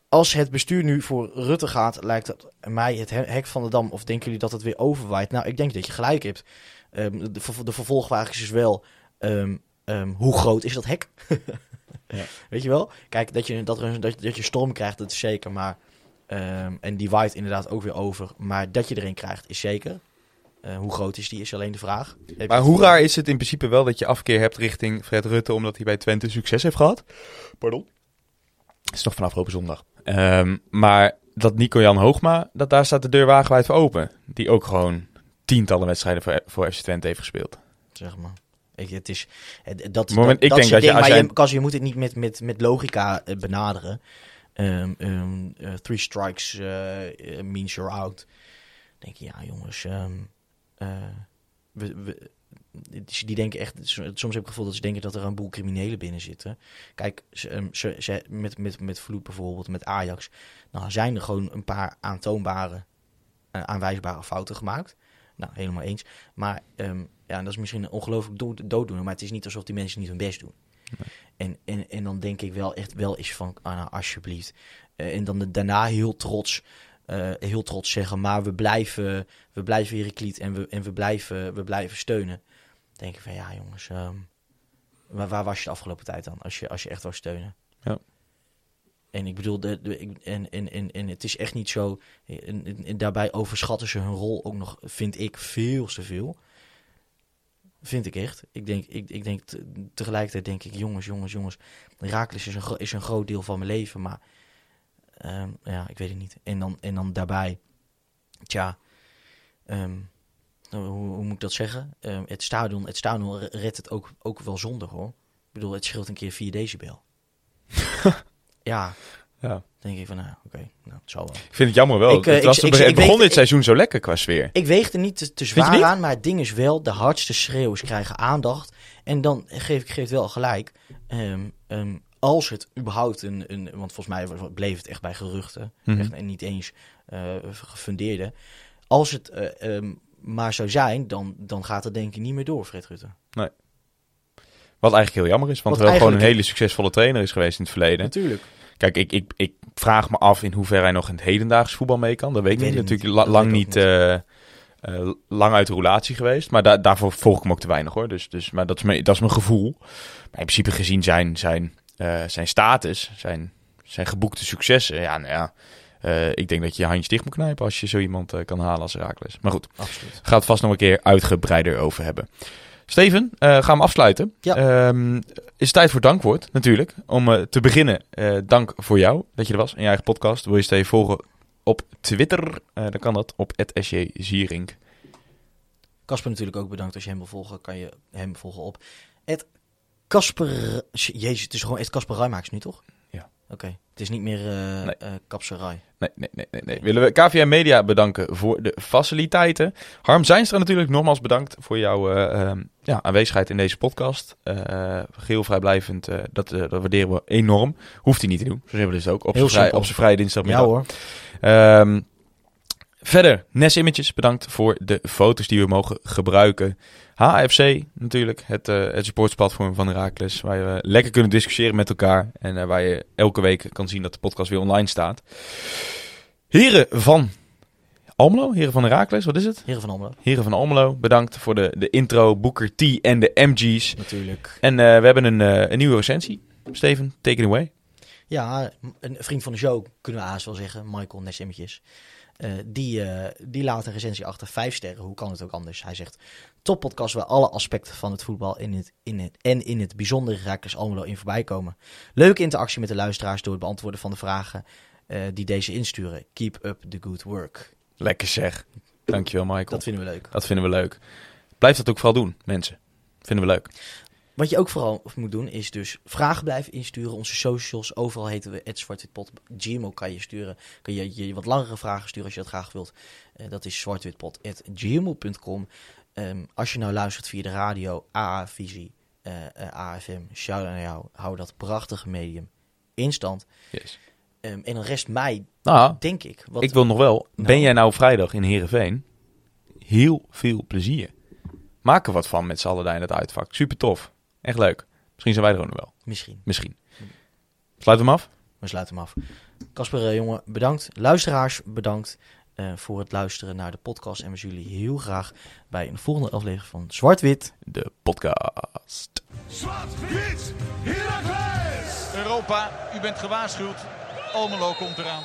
Als het bestuur nu voor Rutte gaat, lijkt het mij het he- hek van de dam. Of denken jullie dat het weer overwaait? Nou, ik denk dat je gelijk hebt. Ehm, de, ver- de vervolgvraag is dus wel, ehm, ehm, hoe groot is dat hek? Ja. Weet je wel? Kijk, dat je, dat, er een- dat, dat je storm krijgt, dat is zeker. Maar, ehm, en die waait inderdaad ook weer over. Maar dat je erin krijgt, is zeker. Eh, hoe groot is die, is alleen de vraag. Heb Maar het hoe raar is het in principe wel dat je afkeer hebt richting Fred Rutte omdat hij bij Twente succes heeft gehad? Pardon? Dat is nog van afgelopen zondag. Ehm, maar dat Nico-Jan Hoogma, dat daar staat de deur wagenwijd voor open. Die ook gewoon tientallen wedstrijden voor, voor FC Twente heeft gespeeld. zeg maar. Ik, het is, het- dat, Moment, dat, ik dat denk is dat je maar jij- je, je moet het niet met, met, met logica eh, benaderen. Ehm, ehm, eh, three strikes eh, eh, means you're out. Dan denk je, ja jongens, eh, we, we, die denken echt, soms heb ik het gevoel dat ze denken dat er een boel criminelen binnen zitten. Kijk, ze, ehm, ze, ze, met, met, met Vloed bijvoorbeeld, met Ajax, nou zijn er gewoon een paar aantoonbare, eh, aanwijsbare fouten gemaakt. Nou, helemaal eens. Maar ehm, ja, dat is misschien een ongelooflijk dooddoener, maar het is niet alsof die mensen niet hun best doen. En, en, en dan denk ik wel echt wel eens van, ah, nou, alsjeblieft. Eh, en dan de- daarna heel trots, eh, heel trots zeggen, maar we blijven, we blijven Heracliet en we, en we blijven, we blijven steunen. Denk ik van, ja jongens, ehm, waar, waar was je de afgelopen tijd dan, als je, als je echt wou steunen? Ja. En, ik bedoel, de, de, ik- en, en, en, en het is echt niet zo. En, en- en daarbij overschatten ze hun rol ook nog, vind ik, veel te veel. Vind ik echt. Ik denk, ik, ik denk te- tegelijkertijd denk ik, jongens, jongens, jongens. Herakles is een, is een groot deel van mijn leven, maar ehm, ja, ik weet het niet. En dan, en dan daarbij, tja, ehm, nou, hoe, hoe moet ik dat zeggen? Ehm, het stadion, het stadion redt het ook, ook wel zonder hoor. Ik bedoel, het scheelt een keer 4 decibel. ja, Ja. denk ik van, nou, oké, nou, het zal wel. Ik vind het jammer wel. Ik, eh, het, was ik- het begon weet- dit seizoen zo lekker qua sfeer. Ik weeg er niet te, zwaar niet? aan, maar het ding is wel, de hardste schreeuwers krijgen aandacht. En dan geef ik geef het wel gelijk. ehm, ehm, als het überhaupt een, een... Want volgens mij bleef het echt bij geruchten. Mhm. echt, en niet eens eh, gefundeerde. Als het eh, maar zou zijn, dan, dan gaat het denk ik niet meer door, Fred Rutte. Wat eigenlijk heel jammer is, want Wat hij wel gewoon een hele succesvolle trainer is geweest in het verleden. Natuurlijk. Kijk, ik, ik, ik vraag me af in hoeverre hij nog in het hedendaags voetbal mee kan. Dat weet ik niet. Natuurlijk la- lang niet, eh, eh, lang uit de relatie geweest. Maar da- daarvoor volg ik hem ook te weinig hoor. Dus, dus, maar dat is, mijn, dat is mijn gevoel. Maar in principe gezien zijn, zijn, eh, zijn status, zijn, zijn geboekte successen. Ja, nou ja. Eh, ik denk dat je je handjes dicht moet knijpen als je zo iemand eh, kan halen als Herakles. Maar goed, Absoluut. gaat het vast nog een keer uitgebreider over hebben. Steven, eh, gaan we afsluiten. Ja. Ehm, is het tijd voor dankwoord, natuurlijk. Om te beginnen, dank voor jou dat je er was in je eigen podcast. Wil je Steven volgen op Twitter? Dan kan dat op @sjzierink. Casper natuurlijk ook bedankt. Als je hem wil volgen, kan je hem volgen op het Casper... Jezus, het is gewoon het Casper nu, toch? Ja. Oké, het is niet meer eh Nee. eh, Kapserij. Nee, nee, nee, nee, nee. Willen we KVM Media bedanken voor de faciliteiten. Harm Zijnstra natuurlijk nogmaals bedankt voor jouw eh, ehm, ja, aanwezigheid in deze podcast. Eh geheel vrijblijvend, eh, dat, dat waarderen we enorm. Hoeft hij niet te doen, zo hebben we dus ook. Op zijn vrij, vrije dinsdagmiddag. Ja hoor. Ehm, verder, Nes Images, bedankt voor de foto's die we mogen gebruiken. HFC natuurlijk, het, eh het supportsplatform van Herakles, waar we lekker kunnen discussiëren met elkaar. En eh, waar je elke week kan zien dat de podcast weer online staat. Heren van Almelo, heren van Herakles, wat is het? Heren van Almelo, Heren van Almelo, bedankt voor de, de intro, Booker T en de MG's. natuurlijk. En eh, we hebben een, eh, een nieuwe recensie. Steven, take it away. Ja, een vriend van de show, kunnen we haast wel zeggen, Michael Nesemmetjes. Eh die, eh, die laat een recensie achter, vijf sterren. Hoe kan het ook anders? Hij zegt, top podcast waar alle aspecten van het voetbal in het, in het, en in het bijzondere Raakles Almelo in voorbij komen. Leuke interactie met de luisteraars door het beantwoorden van de vragen eh, die deze insturen. Keep up the good work. Lekker zeg. Dankjewel Michael. Dat vinden we leuk. Dat vinden we leuk. Blijf dat ook vooral doen, mensen. Vinden we leuk. Wat je ook vooral moet doen, is dus vragen blijven insturen. Onze socials, overal heten we zwartwitpot. Gmail kan je sturen. Kan je, je wat langere vragen sturen als je dat graag wilt. Eh, dat is zwartwitpot.gmail.com. Ehm als je nou luistert via de radio, AA-visie, eh, eh, AFM, shout out naar jou. Hou dat prachtige medium in stand. Yes. Ehm, en dan rest mij, Nou, denk ik. Wat, ik wil nog wel. Ben Nou. jij nou vrijdag in Heerenveen? Heel veel plezier. Maak er wat van met z'n allen in het uitvak. Super tof. Echt leuk. Misschien zijn wij er ook nog wel. Misschien. Misschien. Sluit hem af. We sluiten hem af. Casper, eh, jongen, bedankt. Luisteraars, bedankt eh, voor het luisteren naar de podcast. En we zien jullie heel graag bij een volgende aflevering van Zwart-Wit. De podcast. Zwart-wit! Europa, u bent gewaarschuwd. Almelo komt eraan.